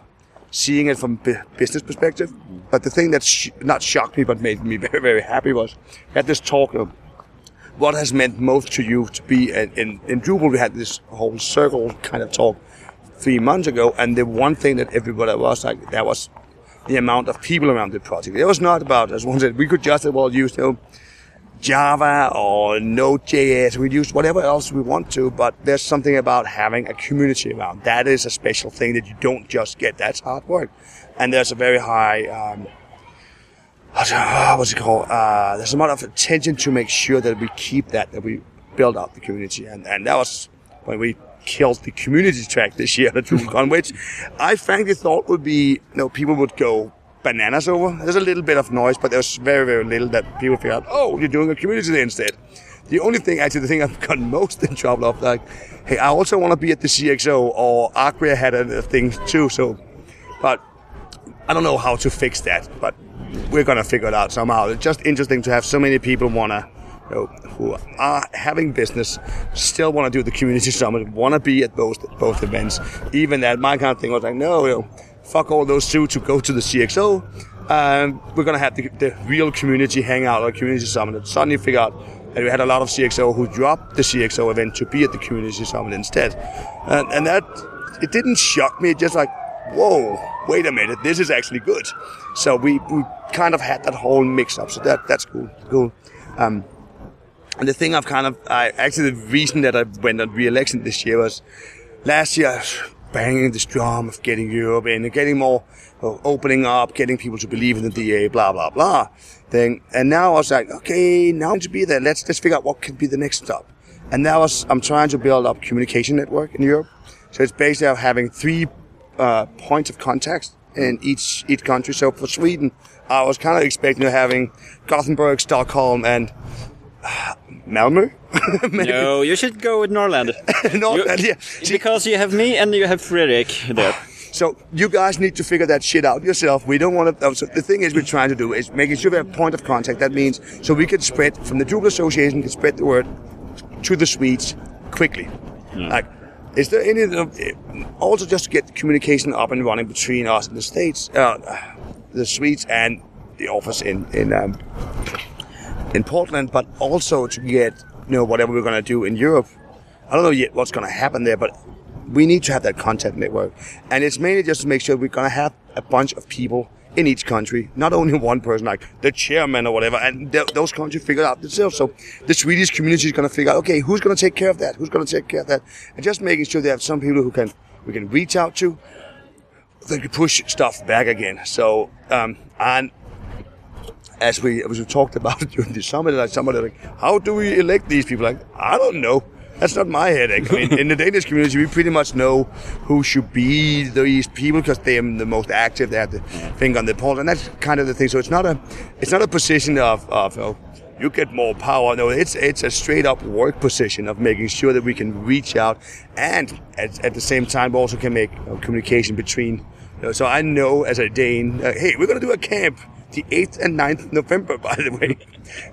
seeing it from business perspective. But the thing that sh- not shocked me but made me [laughs] very very happy was had this talk of what has meant most to you to be in, in, in Drupal. We had this whole circle kind of talk three months ago, and the one thing that everybody was like, that was the amount of people around the project. It was not about, as one said, we could just as well use, you know, Java or Node.js. We use whatever else we want to, but there's something about having a community around. That is a special thing that you don't just get. That's hard work. And there's a very high, um, uh, what's it called? Uh, there's a lot of attention to make sure that we keep that, that we build up the community. And, and that was when we killed the community track this year at DrupalCon, which I frankly thought would be, you know, people would go bananas over. There's a little bit of noise, but there's very, very little that people figure out, oh, you're doing a community day instead. The only thing, actually, the thing [laughs] I've gotten most in trouble of, like, hey, I also want to be at the CXO, or Acquia had a, a thing too, so, but I don't know how to fix that, but we're gonna figure it out somehow. It's just interesting to have so many people wanna, you know, who are having business, still want to do the community [laughs] summit, want to be at both both events. Even that, my kind of thing was like, no, you know, fuck all those suits who go to the CXO. Um, we're gonna have the, the real community hangout or community summit. And suddenly figure out that we had a lot of CXO who dropped the CXO event to be at the community summit instead, and, and that it didn't shock me. It just like, whoa, wait a minute, this is actually good. So we, we kind of had that whole mix up. So that that's cool, cool. Um, and the thing I've kind of, I actually the reason that I went on re-election this year was last year banging this drum of getting Europe in and getting more of opening up, getting people to believe in the DA, blah blah blah thing. And now I was like, okay, now to be there, let's let's figure out what could be the next stop. And now I was, I'm trying to build up communication network in Europe. So it's basically having three uh, points of contact in each each country. So for Sweden, I was kind of expecting to having Gothenburg, Stockholm, and [sighs] Malmö. [laughs] No, you should go with Norland. [laughs] Norland, yeah. See, because you have me and you have Fredrik there. [sighs] So you guys need to figure that shit out yourself. We don't want to. So the thing is, we're trying to do is making sure we have a point of contact. That means so we can spread from the Drupal Association can spread the word to the Swedes quickly. Like, is there any also just to get communication up and running between us and the states, uh, the Swedes and the office in in um, in Portland, but also to get you know whatever we're going to do in Europe. I don't know yet what's going to happen there, but we need to have that contact network, and it's mainly just to make sure we're going to have a bunch of people in each country, not only one person like the chairman or whatever, and th- those countries figure it out themselves. So the Swedish community is going to figure out, okay, who's going to take care of that? Who's going to take care of that? And just making sure they have some people who can we can reach out to, they can push stuff back again. So um, and as we as we talked about [laughs] during the summit, like somebody like, how do we elect these people? Like, I don't know. That's not my headache. I mean, in the Danish community, we pretty much know who should be these people because they are the most active. They have the finger on the pulse, and that's kind of the thing. So it's not a it's not a position of of oh, you get more power. No, it's it's a straight up work position of making sure that we can reach out and at, at the same time also can make uh, communication between. You know, so I know as a Dane, uh, hey, we're gonna do a camp the 8th and 9th November, [laughs] by the way.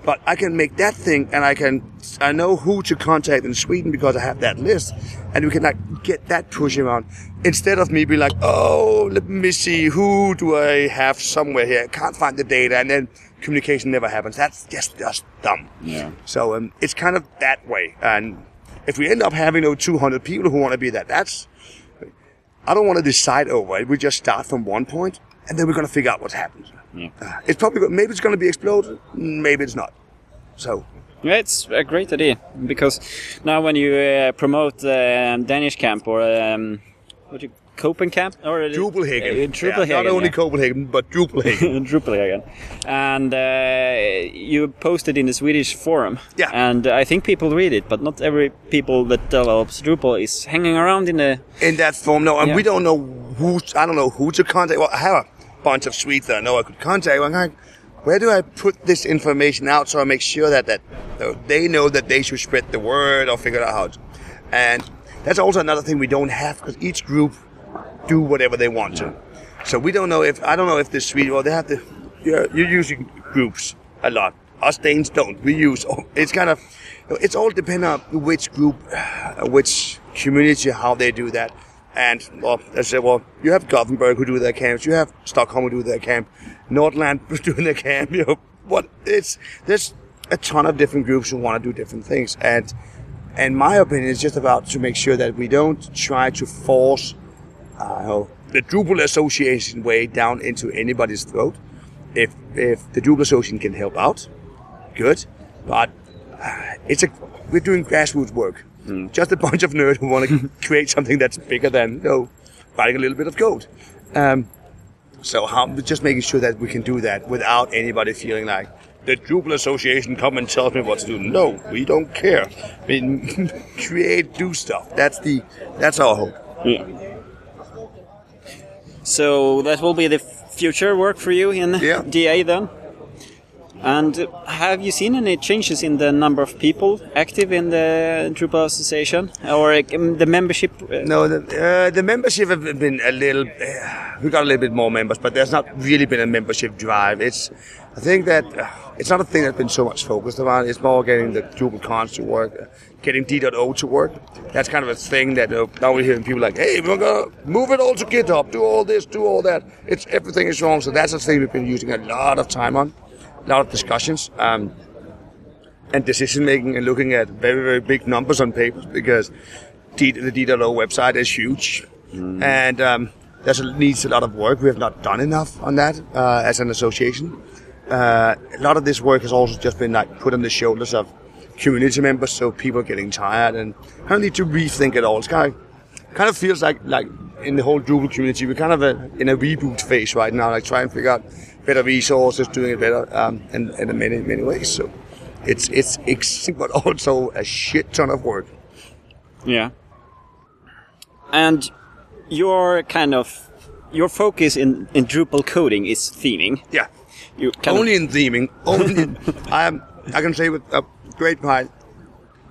But I can make that thing and I can, I know who to contact in Sweden because I have that list and we can like get that push around instead of me be like, oh, let me see, who do I have somewhere here? I Can't find the data and then communication never happens. That's just, just dumb. Yeah. So, um, it's kind of that way. And if we end up having those 200 people who want to be that, that's, I don't want to decide over it. We just start from one point and then we're going to figure out what happens. Uh, it's probably maybe it's going to be exploded, maybe it's not. So Yeah, it's a great idea because now when you uh, promote the Danish camp or um, what do you Copenhagen or Drupalhagen, uh, Yeah, not only yeah. Copenhagen but Drupalhagen. [laughs] Drupalhagen, and uh, you posted in the Swedish forum. Yeah. and I think people read it, but not every people that develops Drupal is hanging around in the. in that forum. No, and Yeah. we don't know who. I don't know who to contact. Well, I have a bunch of Swedes that I know I could contact. I'm like, where do I put this information out so I make sure that that they know that they should spread the word or figure out how. And that's also another thing we don't have because each group do whatever they want to. So we don't know if I don't know if the Swede. Well, they have to. You're, you're using groups a lot. Us Danes don't. We use. [laughs] It's kind of. It's all dependent on which group, [sighs] which community, how they do that. And well, I say, well, you have Gothenburg who do their camps. You have Stockholm who do their camp. Nordland [laughs] doing their camp. You know what? It's there's a ton of different groups who want to do different things. And and my opinion is just about to make sure that we don't try to force uh, the Drupal Association way down into anybody's throat. If if the Drupal Association can help out, good. But uh, it's a we're doing grassroots work. Just a bunch of nerds who want to [laughs] create something that's bigger than you know, writing a little bit of code. Um, so how just making sure that we can do that without anybody feeling like the Drupal Association come and tells me what to do. No, we don't care. I mean, [laughs] create, do stuff. That's the that's our hope. Yeah. So that will be the future work for you in Yeah. DA then. And have you seen any changes in the number of people active in the Drupal Association or um, the membership? uh, No, the, uh, the membership have been a little. Uh, [sighs] we got a little bit more members, but there's not really been a membership drive. It's, I think that uh, [sighs] it's not a thing that's been so much focused on. It's more getting the Drupal cons to work, getting D.O to work. That's kind of a thing that uh, now we're hearing people like, "Hey, we're gonna move it all to GitHub, do all this, do all that." It's everything is wrong. So that's a thing we've been using a lot of time on, a lot of discussions. Um, and decision making and looking at very very big numbers on papers because D- the D.O website is huge and um, there's a, needs a lot of work. We have not done enough on that uh, as an association. Uh, a lot of this work has also just been like put on the shoulders of community members, so people are getting tired and kind of need to rethink it all. It's kind of, kind of feels like like in the whole Drupal community, we're kind of a, in a reboot phase right now, like trying to figure out better resources, doing it better um, in, in many many ways. So it's it's exciting, [laughs] but also a shit ton of work. Yeah. And your kind of your focus in, in Drupal coding is theming. Yeah. You only in theming. Only [laughs] I am. I can say with a great pride,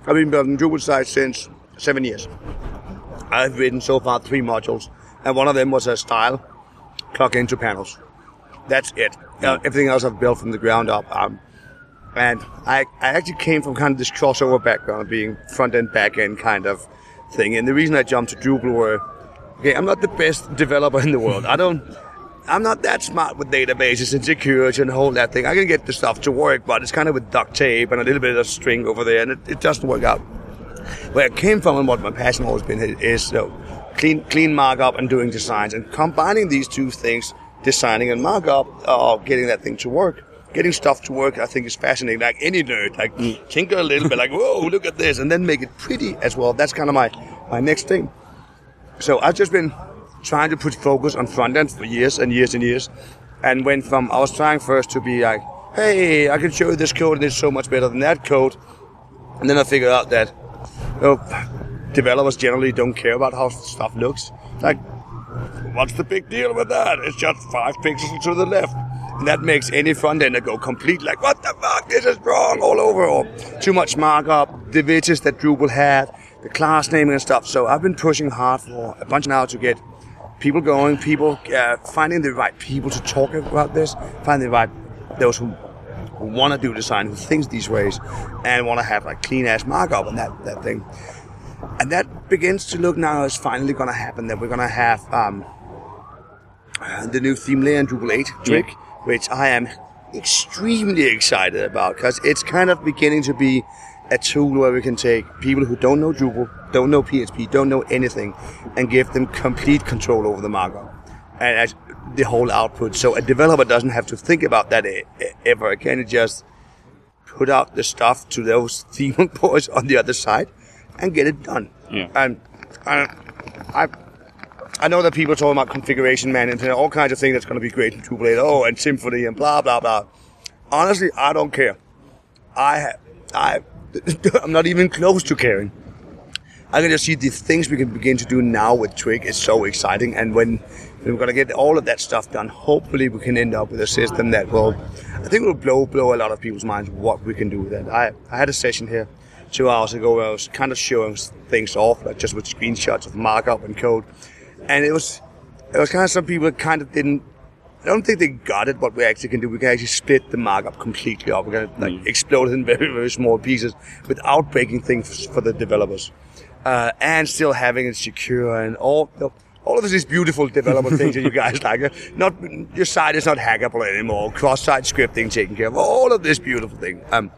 I've been building Drupal sites since seven years. I've written so far three modules, and one of them was a style clock into panels. That's it. Uh, everything else I've built from the ground up. Um, and I, I actually came from kind of this crossover background being front end, back end kind of thing. And the reason I jumped to Drupal were, okay, I'm not the best developer in the world. I don't, I'm not that smart with databases and security and all that thing. I can get the stuff to work, but it's kind of with duct tape and a little bit of string over there, and it, it doesn't work out. Where I came from and what my passion always been is you know, clean, clean markup and doing designs, and combining these two things, designing and markup, uh, getting that thing to work. Getting stuff to work, I think, is fascinating. Like any nerd, like tinker a little bit, like whoa, look at this, and then make it pretty as well. That's kind of my my next thing. So I've just been trying to put focus on front end for years and years and years, and went from I was trying first to be like, hey, I can show you this code and it's so much better than that code, and then I figured out that you know, developers generally don't care about how stuff looks. Like, what's the big deal with that? It's just five pixels to the left. And that makes any front ender go complete like, what the fuck? This is wrong all over. Or too much markup, the widgets that Drupal had, the class naming and stuff. So I've been pushing hard for a bunch now to get people going, people uh, finding the right people to talk about this, finding the right those who who want to do design, who thinks these ways, and want to have like clean ass markup and that that thing. And that begins to look now is finally going to happen. That we're going to have um, the new theme layer in Drupal 8 trick, which I am extremely excited about because it's kind of beginning to be a tool where we can take people who don't know Drupal, don't know PHP, don't know anything, and give them complete control over the markup and as the whole output. So a developer doesn't have to think about that ever again. It just put out the stuff to those [laughs] theme boys on the other side and get it done. Yeah. And I, I, I know that people are talking about configuration management, and all kinds of things that's going to be great in Drupal 8, oh, and Symfony and blah blah blah. Honestly, I don't care. I, I, [laughs] I'm not even close to caring. I can just see the things we can begin to do now with Twig is so exciting. And when we're going to get all of that stuff done, hopefully we can end up with a system that will, I think will blow blow a lot of people's minds what we can do with that. I, I had a session here two hours ago where I was kind of showing things off, like just with screenshots of markup and code. And it was, it was kind of some people kind of didn't I don't think they got it. What we actually can do, we can actually split the markup completely up. We're gonna like explode it in [laughs] very very small pieces without breaking things for the developers, uh, and still having it secure and all. All of these beautiful developer [laughs] things that you guys like. Not your site is not hackable anymore. Cross-site scripting taken care of. All of this beautiful thing. Um,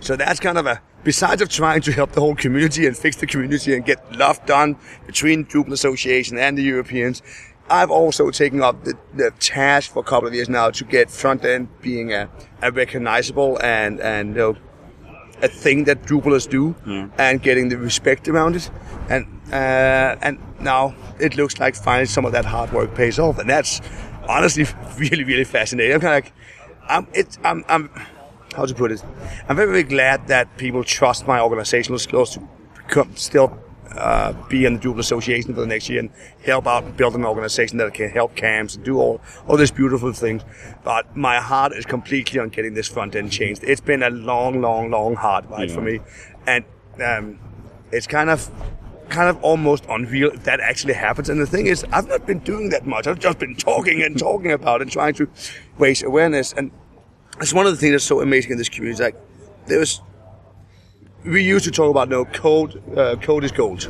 so that's kind of a, besides of trying to help the whole community and fix the community and get love done between Drupal Association and the Europeans, I've also taken up the, the task for a couple of years now to get front end being a, a recognizable and and you know, a thing that Drupalers do, and getting the respect around it, and uh, and now it looks like finally some of that hard work pays off, and that's honestly [laughs] really really fascinating. I'm kind of like, I'm it, I'm I'm how to put it, I'm very very glad that people trust my organizational skills to become still uh, be in the Drupal Association for the next year and help out build an organization that can help camps and do all, all these beautiful things. But my heart is completely on getting this front end changed. It's been a long, long, long hard ride for me. And um, it's kind of kind of almost unreal if that actually happens. And the thing is, I've not been doing that much. I've just been talking and [laughs] talking about it and trying to raise awareness. And it's one of the things that's so amazing in this community. Like, there's we used to talk about no code. Uh, code is gold.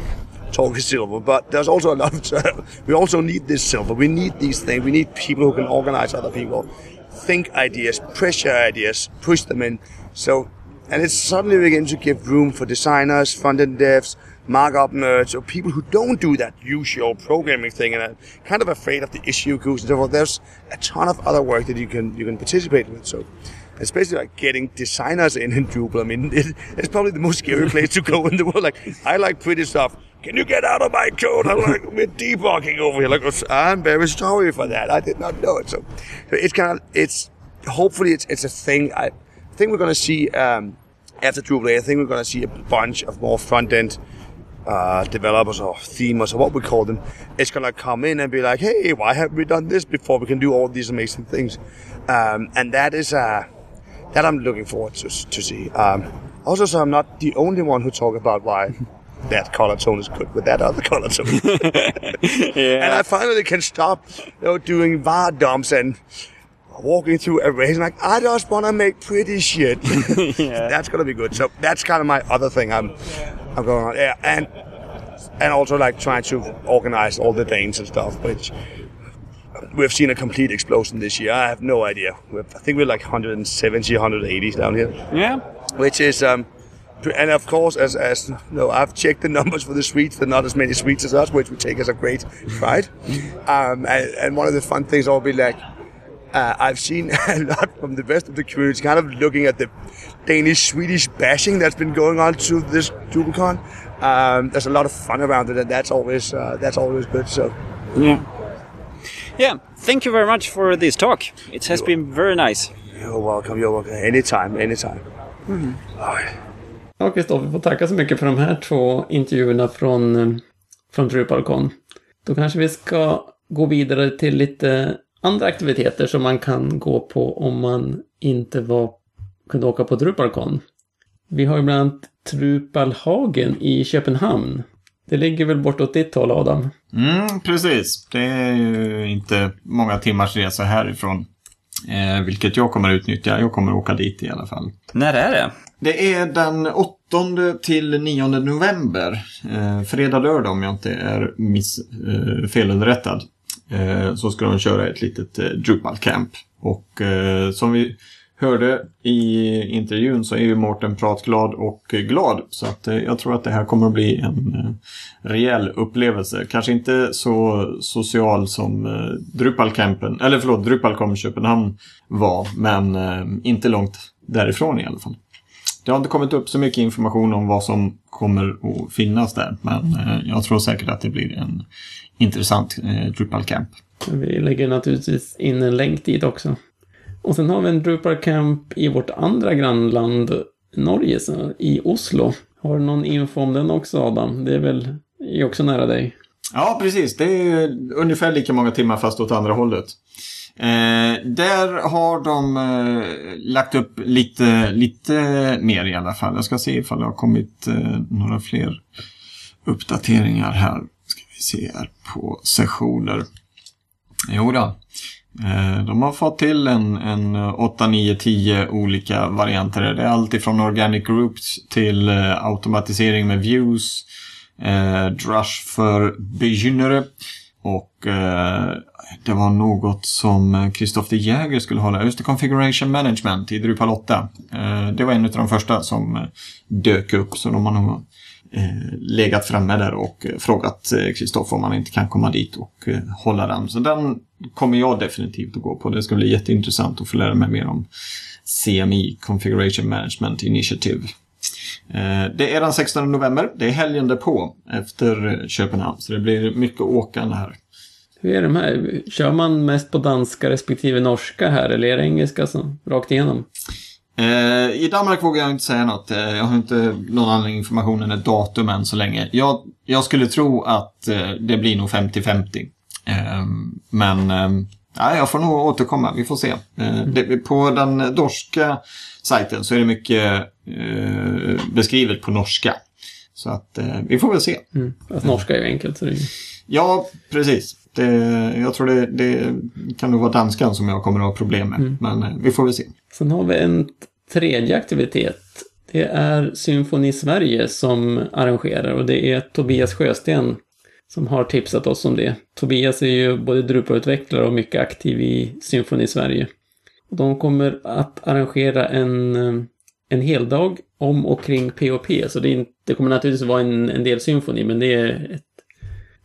Talk is silver. But there's also a lot of. we also need this silver. We need these things. We need people who can organize other people, think ideas, pressure ideas, push them in. So, and it's suddenly beginning to give room for designers, front-end devs, markup nerds, or people who don't do that usual programming thing and are kind of afraid of the issue goes and so forth. There's a ton of other work that you can you can participate with. So especially like getting designers in in Drupal. I mean, [laughs] it, it's probably the most scary place to go in the world. Like, I like pretty stuff. Can you get out of my code? I'm like, [laughs] we're debugging over here. Like, I'm very sorry for that. I did not know it. So, it's kind of, it's, hopefully it's, it's a thing. I think we're going to see, um, after Drupal 8, I think we're going to see a bunch of more front end, uh, developers or themers or what we call them. It's going to come in and be like, hey, why haven't we done this before? We can do all these amazing things. Um, and that is, uh, that I'm looking forward to, to see. Um, also, so I'm not the only one who talk about why [laughs] that color tone is good with that other color tone. [laughs] And I finally can stop you know, doing var dumps and walking through arrays. and like, I just want to make pretty shit. [laughs] That's gonna be good. So that's kind of my other thing I'm, Going on. Yeah, and and also like trying to organize all the Danes and stuff, which we've seen a complete explosion this year. I have no idea. We've, I think we're like 170, 180 down here Yeah. which is um and of course as as you know, I've checked the numbers for the Swedes there are not as many Swedes as us which we take as a great [laughs] pride um and, and one of the fun things I'll be like uh, I've seen [laughs] a lot from the rest of the community kind of looking at the Danish Swedish bashing that's been going on to this DrupalCon um, there's a lot of fun around it and that's always uh, that's always good so Yeah. Yeah. Thank you very much for this talk. It has been very nice. you're welcome you're welcome anytime anytime All right. Ja, Kristoffer, får tacka så mycket för de här två intervjuerna från, eh, från DrupalCon. Då kanske vi ska gå vidare till lite andra aktiviteter som man kan gå på om man inte var, kunde åka på DrupalCon. Vi har ju bland annat Drupalhagen i Köpenhamn. Det ligger väl bortåt ditt håll, Adam? Mm, precis. Det är ju inte många timmars resa härifrån. Eh, vilket jag kommer att utnyttja. Jag kommer att åka dit i alla fall. När är det? Det är den 8 till 9 november. Eh, fredag, lördag om jag inte är miss, eh, felunderrättad. Eh, så ska de köra ett litet eh, Drupal Camp. Och eh, som vi hörde i intervjun så är ju Mårten pratglad och glad. Så att, jag tror att det här kommer att bli en rejäl upplevelse. Kanske inte så social som Drupal Drupalcampen, eller förlåt, Drupalcom Köpenhamn var. Men inte långt därifrån i alla fall. Det har inte kommit upp så mycket information om vad som kommer att finnas där. Men jag tror säkert att det blir en intressant eh, Drupal Camp. Vi lägger naturligtvis in en länk dit också. Och sen har vi en Drupal Camp i vårt andra grannland Norge, så i Oslo. Har du någon info om den också, Adam? Det är väl är också nära dig? Ja, precis. Det är ungefär lika många timmar fast åt andra hållet. Eh, där har de eh, lagt upp lite, lite mer i alla fall. Jag ska se ifall det har kommit eh, några fler uppdateringar här. Vi se här på sessioner. Jo då. Eh, de har fått till en, en 8, 9, 10 olika varianter. Det är allt ifrån organic groups till eh, automatisering med views, eh, drush för begynnare och eh, det var något som eh, Kristoffer Jäger skulle hålla. Just det, Configuration Management i Drupal 8. Eh, det var en av de första som eh, dök upp så de har nog eh, legat framme där och eh, frågat Kristoffer om han inte kan komma dit och eh, hålla den. Så den kommer jag definitivt att gå på. Det ska bli jätteintressant att få lära mig mer om CMI, Configuration Management Initiative. Eh, det är den 16 november. Det är helgen därpå efter Köpenhamn. Så det blir mycket åkande här. Hur är de här? Kör man mest på danska respektive norska här eller är det engelska som rakt igenom? Eh, I Danmark vågar jag inte säga något. Eh, jag har inte någon annan information än ett datum än så länge. Jag, jag skulle tro att eh, det blir nog 50-50. Men ja, jag får nog återkomma, vi får se. Det, på den norska sajten så är det mycket beskrivet på norska. Så att vi får väl se. Mm. Att norska är ju enkelt. Så det. Ja, precis. Det, jag tror det, det kan nog vara danskan som jag kommer att ha problem med. Mm. Men vi får väl se. Sen har vi en tredje aktivitet. Det är Symfoni Sverige som arrangerar och det är Tobias Sjösten som har tipsat oss om det. Tobias är ju både Drupa-utvecklare och mycket aktiv i Symfoni Sverige. De kommer att arrangera en, eh, en heldag om och kring POP, så det, inte, det kommer naturligtvis vara en, en del symfoni, men det är ett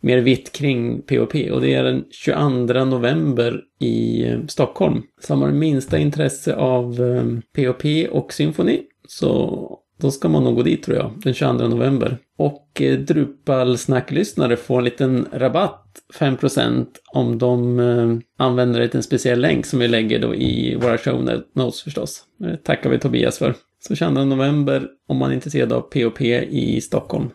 mer vitt kring POP och det är den 22 november i eh, Stockholm. Så har man minsta intresse av eh, POP och symfoni så då ska man nog gå dit tror jag, den 22 november. Och eh, Drupal-snacklyssnare får en liten rabatt, 5% om de eh, använder en speciell länk som vi lägger då i våra show notes förstås. Det tackar vi Tobias för. Så 22 november om man är intresserad av POP i Stockholm.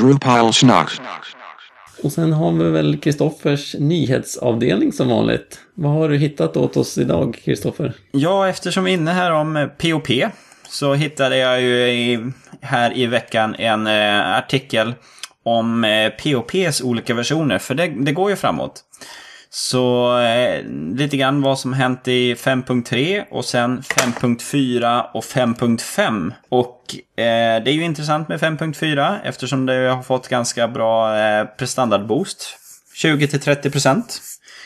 Drupal Snack. Och sen har vi väl Kristoffers nyhetsavdelning som vanligt. Vad har du hittat åt oss idag, Kristoffer? Ja, eftersom vi är inne här om POP så hittade jag ju i, här i veckan en eh, artikel om eh, POPs olika versioner, för det, det går ju framåt. Så eh, lite grann vad som hänt i 5.3 och sen 5.4 och 5.5. Och eh, det är ju intressant med 5.4 eftersom det har fått ganska bra eh, prestandardboost. 20-30%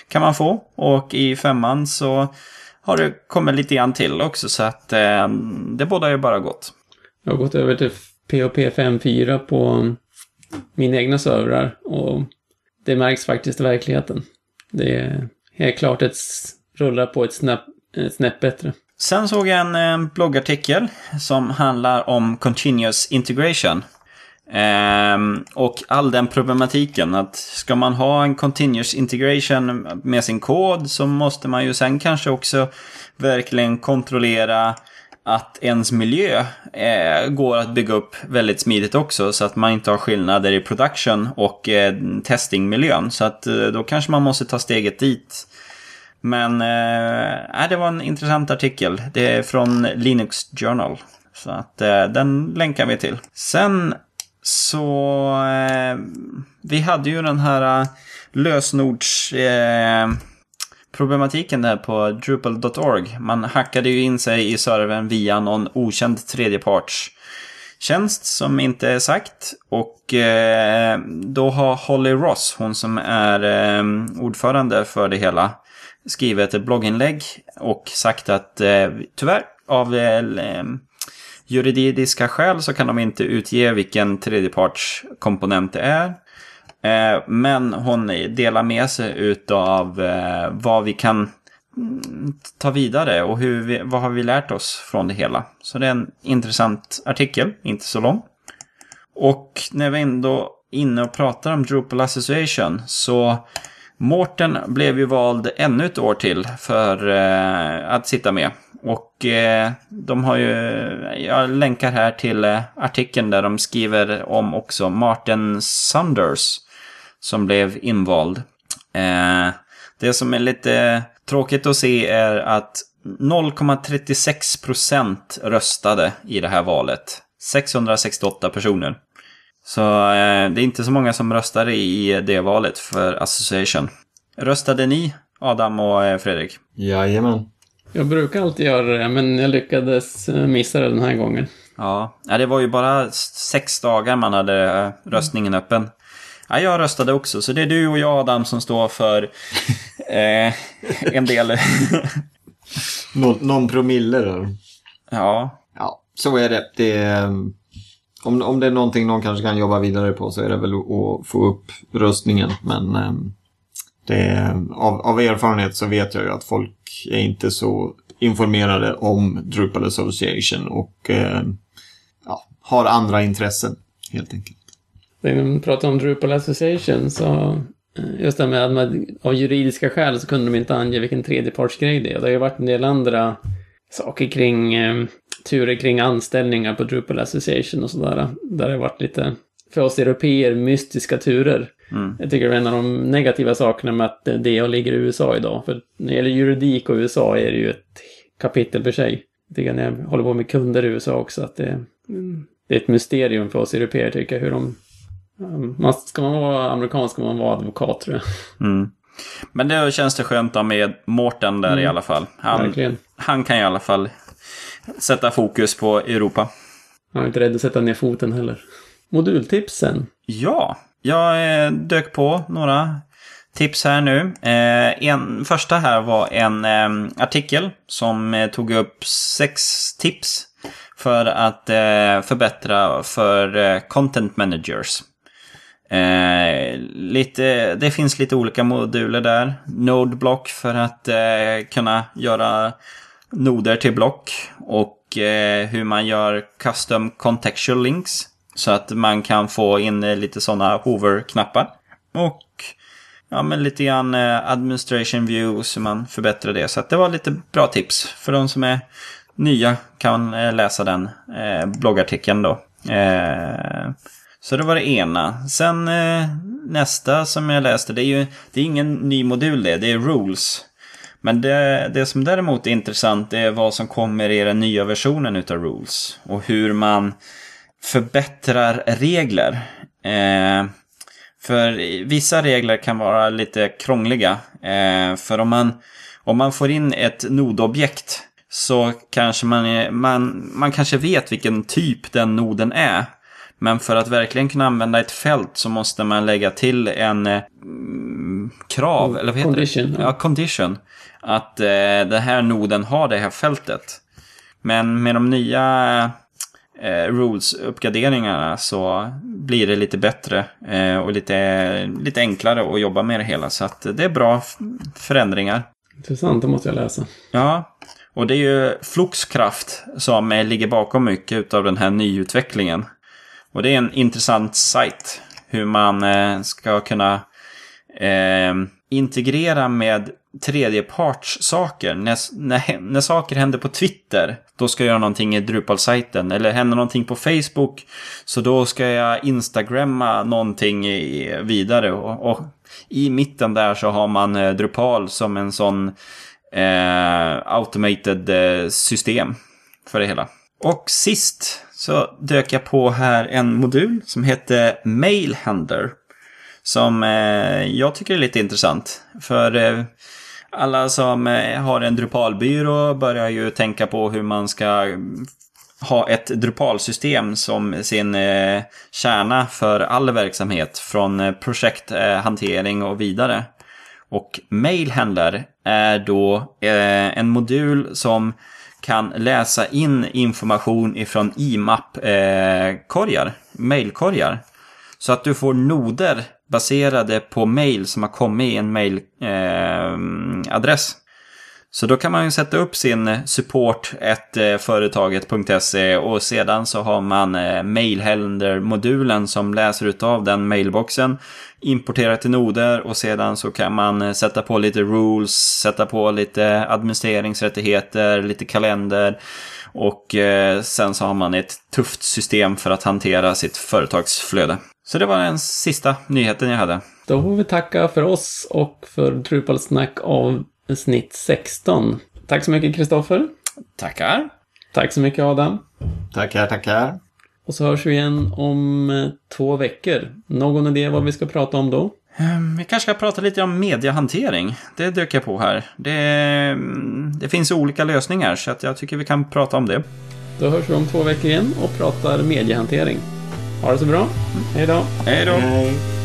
kan man få. Och i femman så har det kommit lite grann till också så att eh, det båda ju bara gott. Jag har gått över till POP 5.4 på mina egna servrar och det märks faktiskt i verkligheten. Det är helt klart ett rullar på ett snäpp, ett snäpp bättre. Sen såg jag en eh, bloggartikel som handlar om Continuous Integration. Ehm, och all den problematiken att ska man ha en Continuous Integration med sin kod så måste man ju sen kanske också verkligen kontrollera att ens miljö eh, går att bygga upp väldigt smidigt också så att man inte har skillnader i production och eh, testingmiljön. Så att eh, då kanske man måste ta steget dit. Men eh, äh, det var en intressant artikel. Det är från Linux Journal. Så att eh, den länkar vi till. Sen så eh, vi hade ju den här eh, lösenords eh, problematiken där på Drupal.org. Man hackade ju in sig i servern via någon okänd tredjepartstjänst som inte är sagt. Och eh, då har Holly Ross, hon som är eh, ordförande för det hela, skrivit ett blogginlägg och sagt att eh, tyvärr av eh, juridiska skäl så kan de inte utge vilken tredjepartskomponent det är. Eh, men hon delar med sig utav eh, vad vi kan mm, ta vidare och hur vi, vad har vi lärt oss från det hela. Så det är en intressant artikel, inte så lång. Och när vi ändå är inne och pratar om Drupal Association så Mårten blev ju vald ännu ett år till för eh, att sitta med. Och de har ju, jag länkar här till artikeln där de skriver om också Martin Sanders som blev invald. Eh, det som är lite tråkigt att se är att 0,36 procent röstade i det här valet. 668 personer. Så eh, det är inte så många som röstade i det valet för Association. Röstade ni, Adam och eh, Fredrik? Jajamän. Jag brukar alltid göra det, men jag lyckades missa det den här gången. Ja, det var ju bara sex dagar man hade röstningen öppen. Ja, jag röstade också, så det är du och jag Adam som står för [laughs] eh, en del Nå, någon promille där. Ja, Ja, så är det. det är, om, om det är någonting någon kanske kan jobba vidare på så är det väl att få upp röstningen. Men eh, det är, av, av erfarenhet så vet jag ju att folk är inte så informerade om Drupal Association och eh, ja, har andra intressen helt enkelt. När vi pratar om Drupal Association så eh, just det med att man, av juridiska skäl så kunde de inte ange vilken tredjepartsgrej det är. Det har ju varit en del andra saker kring eh, turer kring anställningar på Drupal Association och sådär. Där det har varit lite, för oss europeer, mystiska turer. Mm. Jag tycker det är en av de negativa sakerna med att DA ligger i USA idag. För när det gäller juridik och USA är det ju ett kapitel för sig. Jag tycker när jag håller på med kunder i USA också att det, mm, det är ett mysterium för oss europeer tycker jag hur de... um, Man, ska man vara amerikansk ska man vara advokat tror jag. Mm. Men det känns det skönt med Mårten där i alla fall. Han, Verkligen. han kan i alla fall sätta fokus på Europa. Han är inte rädd att sätta ner foten heller. Modultipsen. Ja, jag eh, dök på några tips här nu. Eh, en, första här var en eh, artikel som eh, tog upp sex tips för att eh, förbättra för eh, content managers. Eh, lite, det finns lite olika moduler där. Nodeblock för att eh, kunna göra noder till block. Och eh, hur man gör custom contextual links. Så att man kan få in eh, lite sådana hover-knappar. Och ja, men lite grann eh, administration view så man förbättrar det. Så att det var lite bra tips. För de som är nya kan eh, läsa den eh, bloggartikeln då. Eh, så det var det ena. Sen eh, nästa som jag läste, det är ju det är ingen ny modul det, det är rules. Men det, det som däremot är intressant är vad som kommer i den nya versionen utav rules. Och hur man förbättrar regler. Eh, för vissa regler kan vara lite krångliga. Eh, för om man, om man får in ett nodobjekt så kanske man, är, man, man kanske vet vilken typ den noden är. Men för att verkligen kunna använda ett fält så måste man lägga till en mm, krav, eller vad heter Condition, det? ja. Ja, condition. Att eh, den här noden har det här fältet. Men med de nya eh, rules-uppgraderingarna så blir det lite bättre eh, och lite, lite enklare att jobba med det hela. Så att det är bra förändringar. Intressant, det måste jag läsa. Ja, och det är ju Fluxkraft som ligger bakom mycket av den här nyutvecklingen. Och det är en intressant sajt. Hur man eh, ska kunna eh, integrera med tredjepartssaker. När, när, när saker händer på Twitter, då ska jag göra någonting i Drupal-sajten. Eller händer någonting på Facebook, så då ska jag Instagramma någonting i, vidare. Och, och i mitten där så har man eh, Drupal som en sån eh, automated eh, system för det hela. Och sist så dök jag på här en modul som heter Mailhandler. Som eh, jag tycker är lite intressant. För eh, alla som eh, har en Drupalbyrå börjar ju tänka på hur man ska ha ett Drupalsystem som sin eh, kärna för all verksamhet. Från eh, projekthantering och vidare. Och Mailhandler är då eh, en modul som kan läsa in information ifrån IMAP-korgar, eh, mailkorgar. Så att du får noder baserade på mail som har kommit i en mailadress. Eh, så då kan man ju sätta upp sin eh, support eh, företaget.se och sedan så har man eh, mailhandler-modulen som läser utav den mailboxen, importerar till noder och sedan så kan man eh, sätta på lite rules, sätta på lite administreringsrättigheter, lite kalender och sen så har man ett tufft system för att hantera sitt företagsflöde. Så det var den sista nyheten jag hade. Då får vi tacka för oss och för Drupalsnack av snitt 16. Tack så mycket Kristoffer. Tackar! Tack så mycket Adam. Tackar, tackar. Och så hörs vi igen om eh, två veckor. Någon idé vad vi ska prata om då? Ehm, Vi kanske ska prata lite om mediehantering. Det dök jag på här. Det, mm, det finns olika lösningar så att jag tycker vi kan prata om det. Då hörs vi om två veckor igen och pratar mediehantering. Ha det så bra. Hej då. Hej då! Hej.